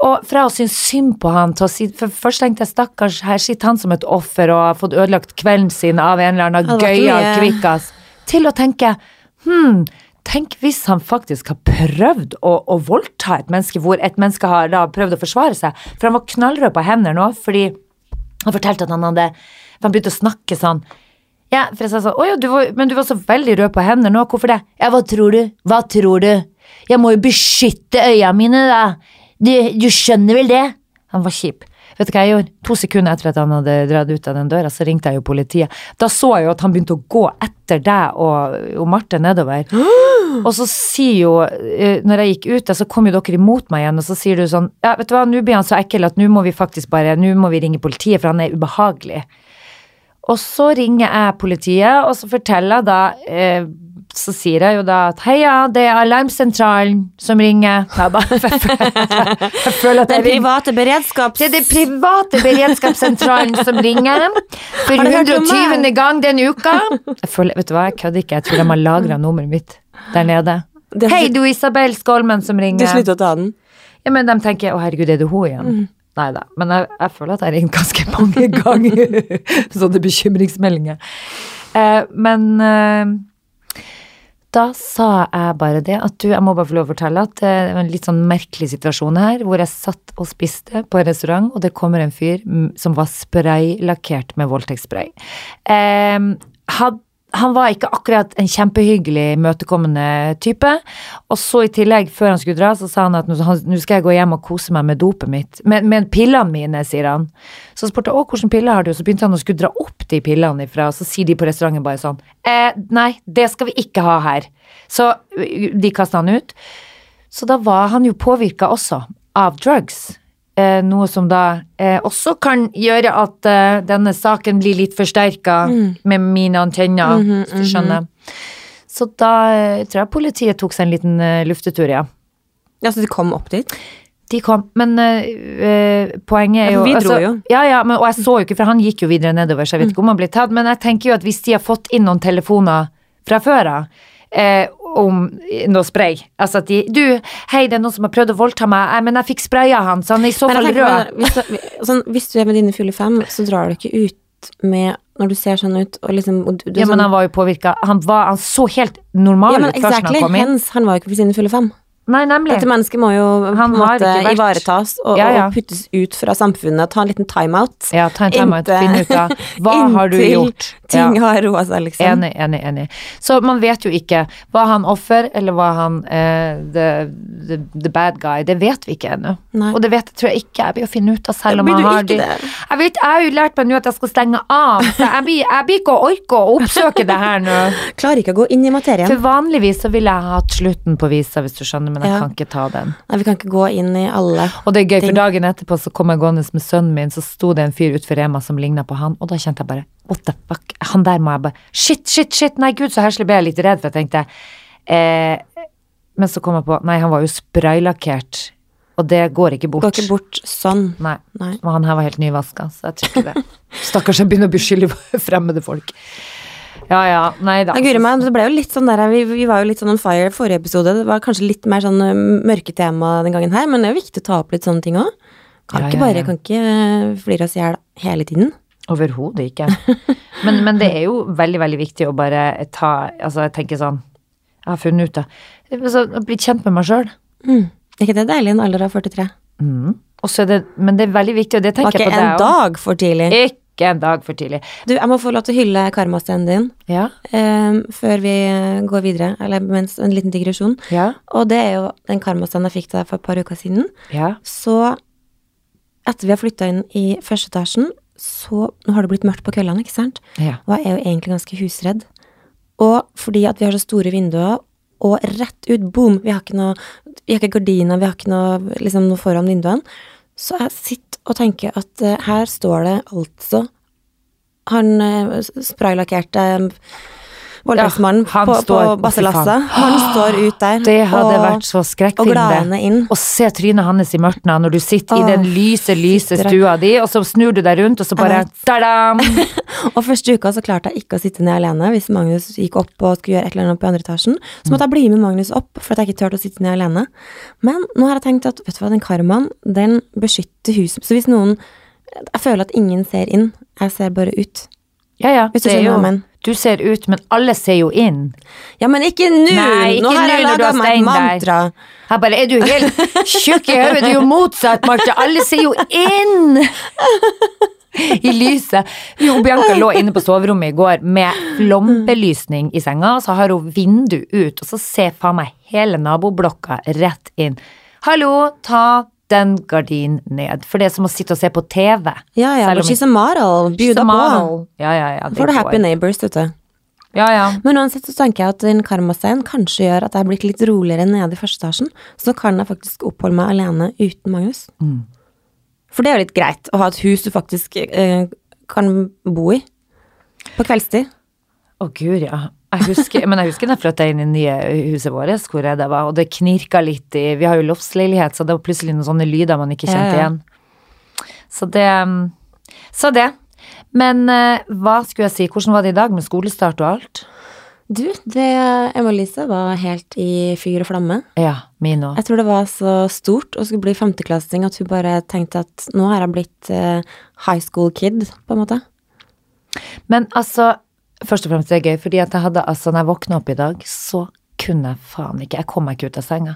Speaker 2: Og fra å synes synd på han til å si For først tenkte jeg stakkars, her sitter han som et offer og har fått ødelagt kvelden sin av en eller annen gøyal kvikkas, til å tenke hm, Tenk hvis han faktisk har prøvd å, å voldta et menneske, hvor et menneske har da prøvd å forsvare seg. For han var knallrød på hender nå, fordi han fortalte at han hadde For han begynte å snakke sånn. Ja, for jeg sa sånn, å ja, du var, men du var så veldig rød på hender nå, hvorfor det? Ja, hva tror du? Hva tror du? Jeg må jo beskytte øya mine, da. Du, du skjønner vel det? Han var kjip. Vet du hva jeg gjorde? To sekunder etter at han hadde dratt ut av den døra, så ringte jeg jo politiet. Da så jeg jo at han begynte å gå etter deg og, og Marte nedover. Og så sier jo, eh, når jeg gikk ut, der, så kom jo dere imot meg igjen, og så sier du sånn, ja, vet du hva, nå blir han så ekkel at nå må vi faktisk bare, nå må vi ringe politiet, for han er ubehagelig. Og så ringer jeg politiet, og så forteller jeg da eh, Så sier jeg jo da at heia, det er alarmsentralen som ringer. Jeg, bare, jeg føler at
Speaker 1: Den
Speaker 2: jeg ringer
Speaker 1: private beredskaps...
Speaker 2: det er det private beredskapssentralen som ringer for
Speaker 1: Har du hørt om
Speaker 2: 120. gang den uka. Jeg føler, vet du hva, jeg kødder ikke. Jeg tror de har lagra nummeret mitt der nede. Hei, du Isabel Skolmen som
Speaker 1: Du
Speaker 2: ringer.
Speaker 1: slutter å ta den.
Speaker 2: Ja, men de tenker å herregud, er det hun igjen?
Speaker 1: Mm.
Speaker 2: Nei da. Men jeg, jeg føler at jeg har ringt ganske mange ganger. Sånne bekymringsmeldinger. Eh, men eh, da sa jeg bare det at du, jeg må bare få lov å fortelle at eh, det var en litt sånn merkelig situasjon her, hvor jeg satt og spiste på en restaurant, og det kommer en fyr mm, som var spraylakkert med voldtektsspray. Eh, had, han var ikke akkurat en kjempehyggelig, imøtekommende type. Og så i tillegg, før han skulle dra, så sa han at nå skal jeg gå hjem og kose meg med dopet mitt. Med, med pillene mine, sier han. Så spurte jeg å, hvilke piller har du? Så begynte han å skulle dra opp de pillene ifra, og så sier de på restauranten bare sånn eh, nei, det skal vi ikke ha her. Så de kasta han ut. Så da var han jo påvirka også av drugs. Eh, noe som da eh, også kan gjøre at eh, denne saken blir litt forsterka med mine antenner, hvis du skjønner. Så da eh, tror jeg politiet tok seg en liten eh, luftetur, ja.
Speaker 1: Ja, så de kom opp dit?
Speaker 2: De kom, men poenget er
Speaker 1: Ja,
Speaker 2: jo
Speaker 1: for vi dro
Speaker 2: altså,
Speaker 1: jo.
Speaker 2: Ja, ja, men, og jeg så jo ikke, for han gikk jo videre nedover, så jeg vet ikke om han ble tatt. Men jeg tenker jo at hvis de har fått inn noen telefoner fra før av eh, om noe spray Altså at de Du, hei, det er noen som har prøvd å voldta meg, eh, men jeg fikk spraya han, så han er i så fall rød.
Speaker 1: hvis, du, sånn, hvis du er med dine fulle fem, så drar du ikke ut med når du ser sånn ut, og liksom og du, du
Speaker 2: Ja, men
Speaker 1: sånn,
Speaker 2: han var jo påvirka. Han, han så helt normal
Speaker 1: ja, men
Speaker 2: ut først når han kom inn.
Speaker 1: hens, han var jo ikke på sine fulle fem.
Speaker 2: Nei, nemlig.
Speaker 1: Dette mennesket må jo på en måte ivaretas og,
Speaker 2: Ja, ja.
Speaker 1: og puttes ut fra samfunnet. Ta en liten timeout.
Speaker 2: Ja, ta en timeout, Finn ut av hva har du gjort.
Speaker 1: Ting har roa seg, liksom.
Speaker 2: Enig, enig, enig. Så man vet jo ikke. Var han offer, eller var han uh, the, the, the bad guy? Det vet vi ikke ennå. Og det vet, tror jeg ikke jeg blir å finne ut av selv om han har de
Speaker 1: det?
Speaker 2: Jeg vet, jeg har jo lært meg nå at jeg skal stenge av, så jeg blir, jeg blir ikke å orke å oppsøke det her nå.
Speaker 1: Klarer ikke å gå inn i materien.
Speaker 2: For vanligvis så ville jeg hatt slutten på visa, hvis du skjønner, men jeg
Speaker 1: Ja.
Speaker 2: kan ikke ta den.
Speaker 1: Nei, vi kan ikke gå inn i alle.
Speaker 2: Og det er gøy, for dagen etterpå så kom jeg gående med sønnen min, så sto det en fyr utenfor Rema som ligna på han, og da kjente jeg bare what the fuck, han der må jeg bare Shit, shit, shit, nei gud, så heslig ble jeg litt redd, for jeg tenkte eh, Men så kom jeg på, nei, han var jo spraylakkert, og det går ikke bort.
Speaker 1: Går ikke bort sånn.
Speaker 2: Nei.
Speaker 1: Nei.
Speaker 2: Og han her var helt nyvaska, så jeg tror ikke det. Stakkars, jeg begynner å beskylde fremmede folk. Ja ja, nei da.
Speaker 1: Guri meg, det ble jo litt sånn der, vi, vi var jo litt sånn on fire forrige episode. Det var kanskje litt mer sånn mørketema den gangen her, men det er jo viktig å ta opp litt sånne ting òg. Kan
Speaker 2: Ja,
Speaker 1: ikke bare, kan ikke flire oss i hjel hele tiden.
Speaker 2: Overhodet ikke. Men, men det er jo veldig, veldig viktig å bare ta Altså, jeg tenker sånn Jeg har funnet ut det. Altså, Blitt bli kjent med meg sjøl.
Speaker 1: Mm. Er ikke det deilig i en alder av 43?
Speaker 2: Mm. Det, men det er veldig viktig, og det tenker
Speaker 1: ikke
Speaker 2: jeg på
Speaker 1: en
Speaker 2: deg òg.
Speaker 1: dag for tidlig.
Speaker 2: Ikke en dag for tidlig.
Speaker 1: Du, jeg må få lov til å hylle karmastenen din
Speaker 2: Ja,
Speaker 1: um, før vi går videre, eller mens en liten digresjon.
Speaker 2: ja,
Speaker 1: Og det er jo den karmastenen jeg fikk til deg for et par uker siden.
Speaker 2: ja.
Speaker 1: Så etter vi har flytta inn i første etasjen, så Nå har det blitt mørkt på kveldene, ikke sant?
Speaker 2: ja.
Speaker 1: Og jeg er jo egentlig ganske husredd. Og fordi at vi har så store vinduer, og rett ut, boom, vi har ikke noe Vi har ikke gardiner, vi har ikke noe, liksom, noe foran vinduene. Så jeg sitter og tenker at eh, her står det altså han uh, spraylakkerte voldtektsmannen
Speaker 2: Ja,
Speaker 1: på, på Basselasset. Han står ut der
Speaker 2: Det hadde
Speaker 1: og,
Speaker 2: vært så
Speaker 1: og gladende inn.
Speaker 2: Å se trynet hans i mørket når du sitter i den lyse, lyse stua di, og så snur du deg rundt, og så bare
Speaker 1: vet.
Speaker 2: ta-dam!
Speaker 1: Og første uka så klarte jeg ikke å sitte ned alene. Hvis Magnus gikk opp og skulle gjøre et eller annet på andre etasjen, så måtte jeg bli med Magnus opp, for at jeg ikke turte å sitte ned alene. Men nå har jeg tenkt at vet du hva, den karmaen, den beskytter huset. Så hvis noen Jeg føler at ingen ser inn, jeg ser bare ut.
Speaker 2: Ja, ja.
Speaker 1: Hvis du
Speaker 2: det er
Speaker 1: skjønner hva jeg mener.
Speaker 2: Du ser ut, men alle ser jo inn.
Speaker 1: Ja, men ikke nå!
Speaker 2: Nei, ikke
Speaker 1: nå har jeg laga meg et
Speaker 2: stein der.
Speaker 1: mantra.
Speaker 2: Jeg bare, er du helt tjukk i hodet? Du er jo motsatt, Marte. Alle ser jo inn! I lyset. Jo, Bianca lå inne på soverommet i går med flombelysning i senga, så har hun vindu ut, og så ser faen meg hele naboblokka rett inn. Hallo, ta den gardinen ned, for det er som å sitte og se på TV.
Speaker 1: Ja, ja,
Speaker 2: om
Speaker 1: she's a model. Bjuda på.
Speaker 2: Ja, ja, ja.
Speaker 1: For du happy neighbors, vet du.
Speaker 2: Ja, ja.
Speaker 1: Men uansett så tenker jeg at en karmastein kanskje gjør at jeg er blitt litt roligere nede i første etasjen. Så kan jeg faktisk oppholde meg alene uten Magnus.
Speaker 2: Mm.
Speaker 1: For det er jo litt greit å ha et hus du faktisk eh, kan bo i. På kveldstid.
Speaker 2: Å gud, ja. Jeg husker, men jeg husker da jeg flytta inn i nye huset vårt, hvor jeg det var, og det knirka litt i Vi har jo loftsleilighet, så det var plutselig noen sånne lyder man ikke kjente igjen. Så det Så det. Men eh, hva skulle jeg si, hvordan var det i dag med skolestart og alt?
Speaker 1: Du, det Emma-Lise var helt i fyr og flamme.
Speaker 2: Ja, min òg.
Speaker 1: Jeg tror det var så stort å skulle bli femteklassing at hun bare tenkte at nå har jeg blitt eh, high school kid, på en måte.
Speaker 2: Men altså, først og fremst det er gøy, fordi at jeg hadde altså, når jeg våkna opp i dag, så kunne jeg faen ikke, jeg kom meg ikke ut av senga.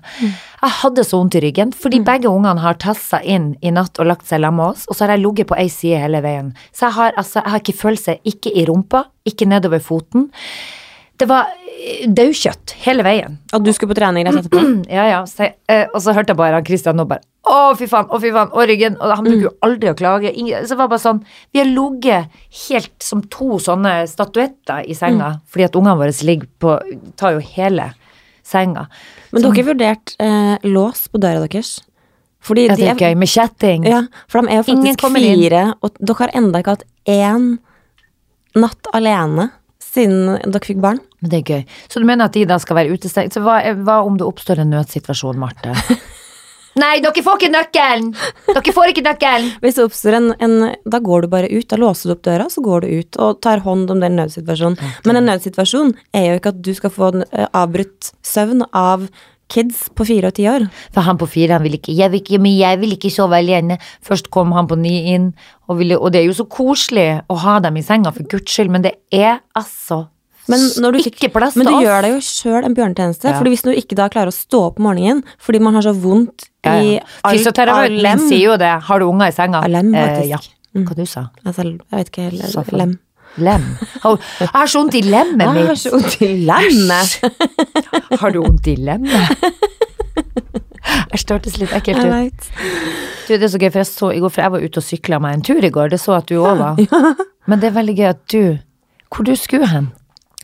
Speaker 2: Jeg hadde så vondt i ryggen, fordi begge ungene har tassa inn i natt og lagt seg sammen med oss, og så har jeg ligget på ei side hele veien. Så jeg har altså, jeg har ikke følelse, ikke i rumpa, ikke nedover foten. Det var eh, daukjøtt hele veien.
Speaker 1: Og du skulle på trening rett etterpå?
Speaker 2: Ja, ja. Så jeg, eh, og så hørte jeg bare Christian nå bare Å, fy faen, å, fy faen, å, ryggen. Og han bruker jo aldri å klage. Ingen, så det var bare sånn Vi har ligget helt som to sånne statuetter i senga, fordi at ungene våre ligger på Tar jo hele senga.
Speaker 1: Men dere har vurdert eh, lås på døra deres? Fordi
Speaker 2: Ja,
Speaker 1: de
Speaker 2: er gøy. Med chatting.
Speaker 1: Ja, for de er jo faktisk
Speaker 2: fire, inn.
Speaker 1: og dere har enda ikke hatt én natt alene siden dere fikk barn.
Speaker 2: Men det er gøy. Så du mener at de da skal være utestengt? Så hva, hva om det oppstår en nødsituasjon, Marte? Nei, dere får ikke nøkkelen! Dere får ikke nøkkelen!
Speaker 1: Hvis det oppstår en, en Da går du bare ut. Da låser du opp døra, så går du ut og tar hånd om den nødsituasjonen. Men en nødsituasjon er jo ikke at du skal få eh, avbrutt søvn av kids på fire og ti år.
Speaker 2: For han på fire, han vil ikke Jeg vil ikke, men jeg vil ikke sove alene. Først kom han på ni inn, og, ville, og det er jo så koselig å ha dem i senga, for guds skyld, men det er altså
Speaker 1: Men, når du
Speaker 2: ikke plass
Speaker 1: men du
Speaker 2: oss.
Speaker 1: gjør deg jo sjøl en bjørnetjeneste,
Speaker 2: Ja.
Speaker 1: fordi hvis du ikke da klarer å stå opp om morgenen fordi man har så vondt
Speaker 2: Ja, ja.
Speaker 1: i alt
Speaker 2: Fysioterapeuten
Speaker 1: lem
Speaker 2: sier jo det. Har du unger i senga?
Speaker 1: Alem,
Speaker 2: Eh,
Speaker 1: faktisk.
Speaker 2: ja.
Speaker 1: Mm.
Speaker 2: Hva du sa
Speaker 1: altså, Jeg vet ikke, lem.
Speaker 2: Lem. Jeg har så vondt i lemmet mitt.
Speaker 1: Jeg har så vondt i lemmet.
Speaker 2: Har du vondt i lemmet? Æsj, det hørtes litt ekkelt
Speaker 1: Jeg
Speaker 2: ut. Du, det er så gøy, for jeg så i går, for jeg var ute og sykla meg en tur i går, det så at du òg var. Men det er veldig gøy at du Hvor du skulle hen?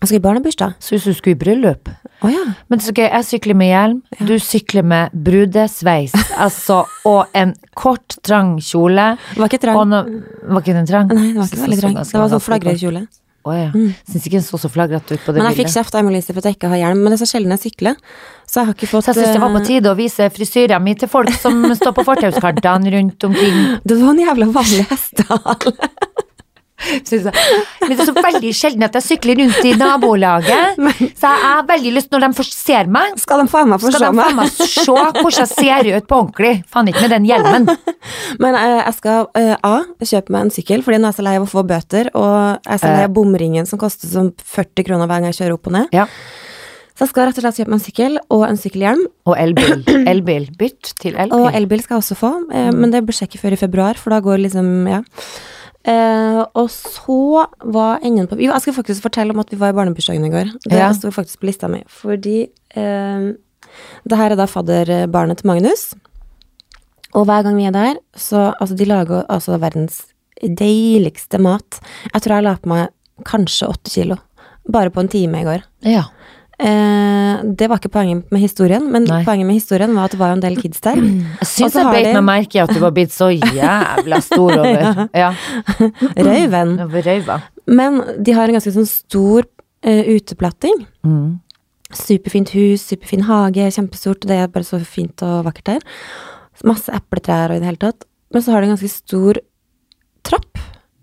Speaker 1: Jeg skal i barnebursdag.
Speaker 2: Så ut som du skulle i bryllup.
Speaker 1: Å ja.
Speaker 2: Men det er så gøy, jeg sykler med hjelm, du sykler med brudesveis, altså, og en kort, trang kjole.
Speaker 1: Det var ikke trang.
Speaker 2: nå, var ikke den trang?
Speaker 1: Nei, det var ikke veldig trang. Det var sånn flagrekjole.
Speaker 2: Å ja. Syns ikke den så så flagrete ut på det
Speaker 1: Men jeg fikk kjeft av Emilise for at jeg ikke har hjelm, men det er så sjelden jeg sykler. Så jeg har ikke fått
Speaker 2: Så jeg syns det var på
Speaker 1: eh,
Speaker 2: tide å vise frisyra mi til folk som står på fortauskartene rundt omkring.
Speaker 1: Det var en jævla vanlig hestehale.
Speaker 2: Men det er så veldig sjelden at jeg sykler rundt i nabolaget. Så jeg har veldig lyst, når de først ser meg,
Speaker 1: Skal de faen meg få se meg?
Speaker 2: se hvordan jeg ser ut på ordentlig. Faen ikke med den hjelmen.
Speaker 1: Men eh, jeg skal eh, A. Kjøpe meg en sykkel, fordi nå er jeg så lei av å få bøter. Og jeg er så lei
Speaker 2: Eh.
Speaker 1: av bomringen som koster som 40 kroner hver gang jeg kjører opp og ned.
Speaker 2: Ja.
Speaker 1: Så jeg skal rett og slett kjøpe meg en sykkel og en sykkelhjelm.
Speaker 2: Og elbil. Elbil. Bytt til
Speaker 1: Og
Speaker 2: elbil.
Speaker 1: elbil skal jeg også få, eh, men det blir ikke før i februar, for da går liksom Ja. Eh, og så var enden på Jo, jeg skal faktisk fortelle om at vi var i barnebursdagen i går. Det
Speaker 2: Ja.
Speaker 1: sto faktisk på lista mi. Fordi uh, det her er da fadderbarnet til Magnus. Og hver gang vi er der, så Altså, de lager altså verdens deiligste mat. Jeg tror jeg la på meg kanskje åtte kilo. Bare på en time i går.
Speaker 2: Ja.
Speaker 1: Eh, det var ikke poenget med historien, men
Speaker 2: Nei.
Speaker 1: poenget med historien var at det var jo en del kids der.
Speaker 2: Jeg syns jeg beit
Speaker 1: de-
Speaker 2: meg merke i at du var blitt så jævla stor over Ja,
Speaker 1: Røyven.
Speaker 2: røyva.
Speaker 1: Men de har en ganske sånn stor eh, uteplatting.
Speaker 2: Mm.
Speaker 1: Superfint hus, superfin hage, kjempestort. Det er bare så fint og vakkert der. Masse epletrær og i det hele tatt. Men så har de en ganske stor trapp.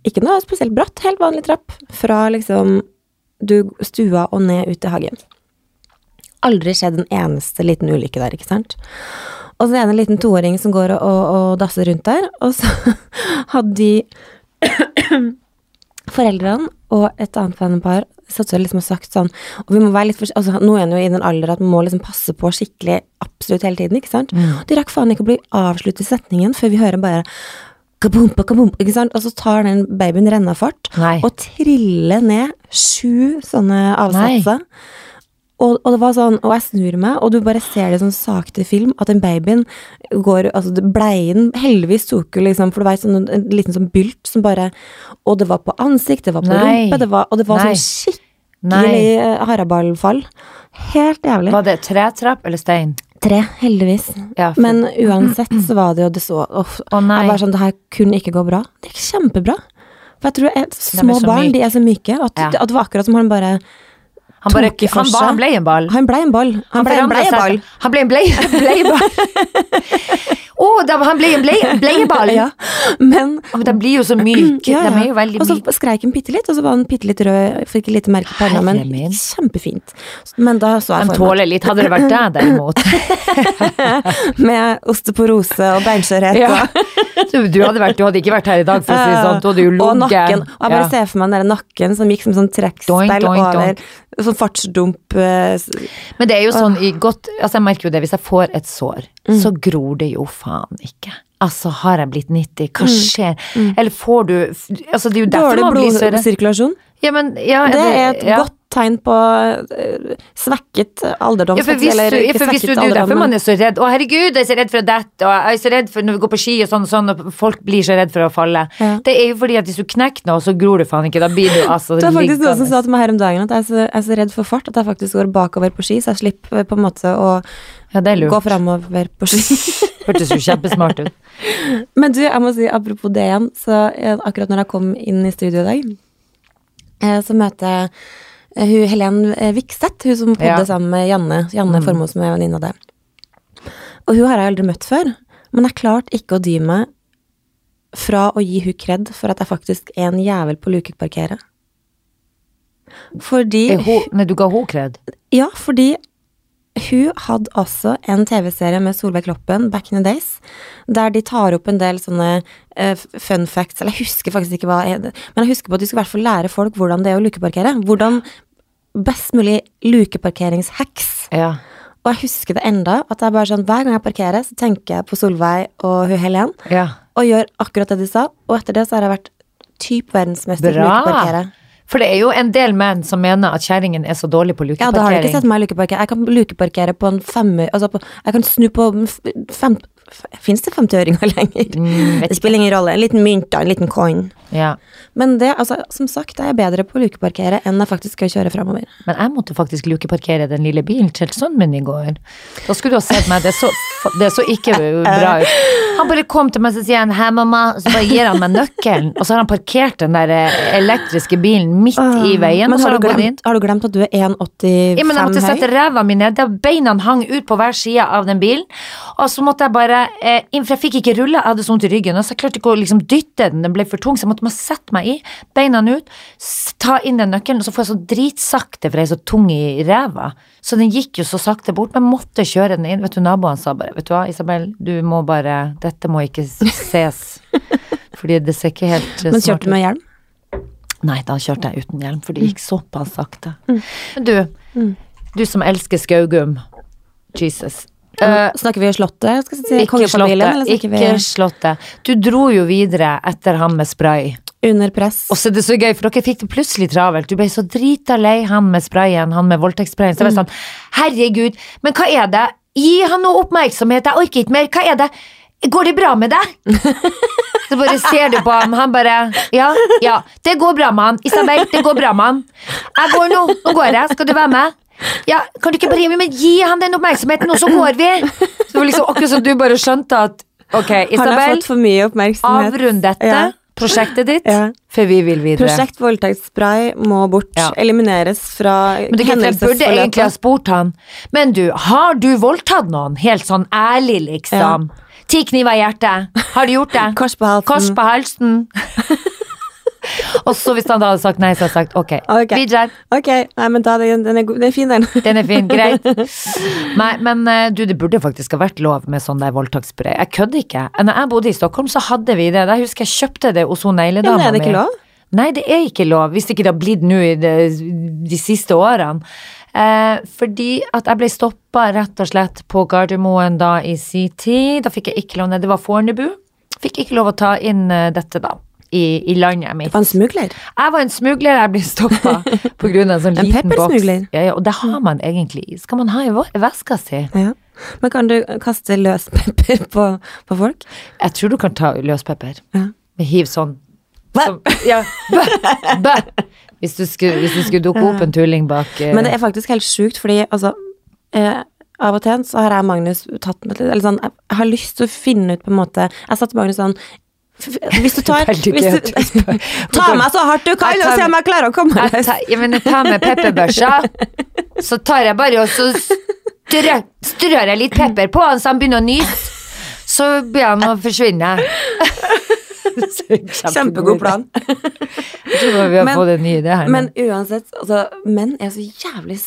Speaker 1: Ikke noe spesielt bratt, helt vanlig trapp. Fra liksom du, stua og ned ut i hagen. Aldri skjedd en eneste liten ulykke der, ikke sant? Og så er det en liten toåring som går og, og, og dasser rundt der, og så hadde de foreldrene og et annet vennepar satt og liksom og sagt sånn Og vi må være litt altså, Nå er han jo i den alder at man må liksom passe på skikkelig absolutt hele tiden, ikke sant? De rakk faen ikke å bli avsluttet i setningen før vi hører bare kabumpa, kabumpa, ikke sant? Og så tar den babyen rennafart og triller ned sju sånne avsatser. Og, og det var sånn, og jeg snur meg, og du bare ser det sånn sakte film, at den babyen går Altså, bleien Heldigvis tok jo liksom, for det var sånn, en liten sånn bylt som bare Og det var på ansikt, det var på
Speaker 2: Nei.
Speaker 1: rumpe, det var, og det var
Speaker 2: Nei.
Speaker 1: sånn skikkelig eh, haraballfall. Helt jævlig.
Speaker 2: Var det tretrapp eller stein?
Speaker 1: Tre, heldigvis.
Speaker 2: Ja, for-
Speaker 1: Men uansett så var det jo det så
Speaker 2: oh, nei.
Speaker 1: Jeg var sånn, det her kunne ikke gå bra. Det gikk kjempebra. For jeg tror jeg, små barn,
Speaker 2: myk.
Speaker 1: de er så myke, at,
Speaker 2: Ja.
Speaker 1: at det var akkurat som han bare
Speaker 2: Han, bare, han, var, han ble en ball.
Speaker 1: Han ble en ball. Han ble en bleieball.
Speaker 2: Han ble en blei, bleieball. Da- han ble en blei, bleieball!
Speaker 1: Ja. Men
Speaker 2: oh, De blir jo så myke.
Speaker 1: ja,
Speaker 2: De er jo veldig
Speaker 1: Og så
Speaker 2: myke.
Speaker 1: skreik han bitte litt, og så var han bitte litt rød. Fikk et lite merke på men kjempefint. Men da så jeg for meg
Speaker 2: tåler litt. Hadde det vært deg, derimot
Speaker 1: med osteporose og beinskjørhet
Speaker 2: ja. du, du, hadde vært, du hadde ikke vært her i dag, for å si det sånn. Du hadde jo
Speaker 1: Og nakken. Og jeg bare
Speaker 2: Ja.
Speaker 1: ser for meg den nakken som gikk som sånn trekkspill
Speaker 2: over.
Speaker 1: over Sånn fartsdump eh,
Speaker 2: Men det er jo sånn i godt Altså, jeg merker jo det. Hvis jeg får et sår,
Speaker 1: Mm.
Speaker 2: så gror det jo faen ikke. Altså, har jeg blitt 90? Hva
Speaker 1: Mm.
Speaker 2: skjer? Eller får du Altså, det er jo
Speaker 1: Dårlig blodsirkulasjon.
Speaker 2: Ja, men ja,
Speaker 1: Det er et
Speaker 2: ja.
Speaker 1: godt tegn på eh, svekket alderdom.
Speaker 2: Ja, for hvis,
Speaker 1: eller
Speaker 2: du, for hvis du, er jo derfor man er så redd. Å, herregud, jeg er så redd for å dette, og jeg er så redd for når vi går på ski og sånn og sånn, og folk blir så redd for å falle.
Speaker 1: Ja.
Speaker 2: Det er jo fordi at hvis du knekker noe, så gror du faen ikke. Da blir du altså
Speaker 1: Det var faktisk noen som sa til meg her om dagen at jeg er, så, jeg er så redd for fart at jeg faktisk går bakover på ski, så jeg slipper på en måte å
Speaker 2: Ja, er
Speaker 1: gå framover på ski.
Speaker 2: Hørtes jo kjempesmart ut.
Speaker 1: Men du, jeg må si apropos det igjen, så eh, akkurat når jeg kom inn i studio i dag, eh, så møter jeg eh, hun Helen eh, hun som podde
Speaker 2: Ja.
Speaker 1: sammen med Janne, Janne
Speaker 2: Mm.
Speaker 1: Formoe som er venninne av det. Og hun har jeg aldri møtt før, men jeg klarte ikke å dy meg fra å gi hun kred for at jeg faktisk er en jævel på lukeparkeret. Fordi
Speaker 2: hun, Men du ga hun kred?
Speaker 1: Ja, fordi hun hadde også en TV-serie med Solveig Kloppen back in the days, der de tar opp en del sånne uh, fun facts, eller jeg husker faktisk ikke hva Men jeg husker på at de skulle i hvert fall lære folk hvordan det er å lukeparkere. Hvordan best mulig lukeparkeringshacks.
Speaker 2: Ja.
Speaker 1: Og jeg husker det enda, at det er bare sånn, hver gang jeg parkerer, så tenker jeg på Solveig og hun Helen,
Speaker 2: ja.
Speaker 1: og gjør akkurat det de sa, og etter det så har jeg vært typ verdensmester i
Speaker 2: Bra.
Speaker 1: lukeparkere.
Speaker 2: For det er jo en del menn som mener at kjerringen er så dårlig på lukeparkering.
Speaker 1: Ja, da har du ikke sett meg lukeparkere. Jeg kan lukeparkere på en femmer Altså, på, jeg kan snu på fem Fins det 50-øringer lenger?
Speaker 2: Mm,
Speaker 1: det spiller ingen rolle. En liten mynt, da. En liten coin.
Speaker 2: Ja.
Speaker 1: Men det, altså, som sagt, jeg er bedre på å lukeparkere enn jeg faktisk skal kjøre framover.
Speaker 2: Men jeg måtte faktisk lukeparkere den lille bilen til sønnen min i går. Da skulle du ha sett meg, det så, det så ikke bra ut. Han bare kom til meg og sier han, 'Hei, mamma', så bare gir han meg nøkkelen. Og så har han parkert den der eh, elektriske bilen midt i veien,
Speaker 1: Men har
Speaker 2: har
Speaker 1: du, glemt, har du glemt at du er 1,85
Speaker 2: Ja, men jeg måtte sette ræva mi ned, beina hang ut på hver side av den bilen. Og så måtte jeg bare eh, for jeg fikk ikke rulle, jeg hadde så vondt i ryggen. Og så jeg klarte ikke å liksom dytte den, den ble for tung, så jeg måtte bare sette meg i, beina ut, ta inn den nøkkelen, og så får jeg så dritsakte, for jeg er så tung i ræva. Så den gikk jo så sakte bort, men måtte kjøre den inn. Vet du, naboene sa bare, vet du hva, Isabel, du må bare, dette må ikke ses. Fordi det ser ikke helt eh,
Speaker 1: Men kjørte du med hjelm?
Speaker 2: Nei, da kjørte jeg uten hjelm, for det
Speaker 1: Mm.
Speaker 2: gikk såpass sakte. Men du, du som elsker Skaugum. Jesus. Eh,
Speaker 1: snakker vi Slottet? Si,
Speaker 2: ikke Slottet. Ikke
Speaker 1: vi
Speaker 2: Slottet. Du dro jo videre etter han med spray.
Speaker 1: under press?
Speaker 2: Og så er det så gøy, for dere fikk det plutselig travelt. Du ble så drita lei han med sprayen, han med voldtektssprayen. Så jeg var sånn, herregud, men hva er det? Gi han noe oppmerksomhet, jeg orker ikke mer. Hva er det? Går det bra med deg? Så bare ser du på ham, han bare Ja, ja, det går bra med han. Isabel, det går bra med han. Jeg går nå, nå går jeg. Skal du være med? Ja, kan du ikke bare men gi han den oppmerksomheten, og så går vi? Så det var liksom akkurat som du bare skjønte at ok, Isabel, avrund dette
Speaker 1: Ja.
Speaker 2: prosjektet ditt,
Speaker 1: Ja.
Speaker 2: for vi vil videre.
Speaker 1: Prosjekt voldtektsspray må bort.
Speaker 2: Ja.
Speaker 1: Elimineres fra
Speaker 2: det, jeg burde egentlig ha spurt han. Men du, har du voldtatt noen? Helt sånn ærlig, liksom. Ti kniver i hjertet. Har du gjort det?
Speaker 1: Kors på halsen.
Speaker 2: Kors på halsen. Og så hvis han da hadde sagt nei, så hadde jeg sagt ok.
Speaker 1: Ok.
Speaker 2: Videre.
Speaker 1: Ok, nei, men da, den, den, er, den er fin, den.
Speaker 2: Den er fin, greit. Nei, men eh, du, det burde faktisk ha vært lov med sånn der voldtaktsspray. Jeg kødder ikke. Når jeg bodde i Stockholm, så hadde vi det. Jeg husker jeg kjøpte det hos hun negledama
Speaker 1: mi. Ja, er det ikke lov?
Speaker 2: Nei, det er ikke lov, hvis ikke det har blitt nå i de, de siste årene. Eh, fordi at jeg ble stoppa rett og slett på Gardermoen da i sin tid. Da fikk jeg ikke lov ned. Det var Fornebu. Fikk ikke lov å ta inn eh, dette da. I, i landet mitt.
Speaker 1: Det var en smugler.
Speaker 2: Jeg var en smugler, jeg ble stoppa pga. en sånn
Speaker 1: En
Speaker 2: liten boks. Ja, ja, og det har man egentlig. Skal man ha i veska si?
Speaker 1: Ja. Men kan du kaste løs pepper på, på folk?
Speaker 2: Jeg tror du kan ta løspepper.
Speaker 1: Ja.
Speaker 2: Hiv sånn. Som, ja, bæ, bæ. Hvis du skulle, hvis skulle dukke opp en tulling bak eh,
Speaker 1: Men det er faktisk helt sjukt, fordi altså eh, Av og til så har jeg Magnus tatt med litt Eller sånn, jeg, har lyst til å finne ut på en måte Jeg sa til Magnus sånn Hvis du tar hvis du. Ta meg så hardt du kan,
Speaker 2: Jeg
Speaker 1: og
Speaker 2: tar-
Speaker 1: se om jeg klarer å komme
Speaker 2: jeg
Speaker 1: løs.
Speaker 2: tar, ja, men jeg tar med pepperbørsa, så tar jeg bare og så strør, strør jeg litt pepper på han så han begynner å nyse. Så blir han å forsvinne.
Speaker 1: Kjempegod plan.
Speaker 2: Jeg tror vi har
Speaker 1: Men-
Speaker 2: fått en ny idé her.
Speaker 1: Men uansett, altså, menn er så jævlig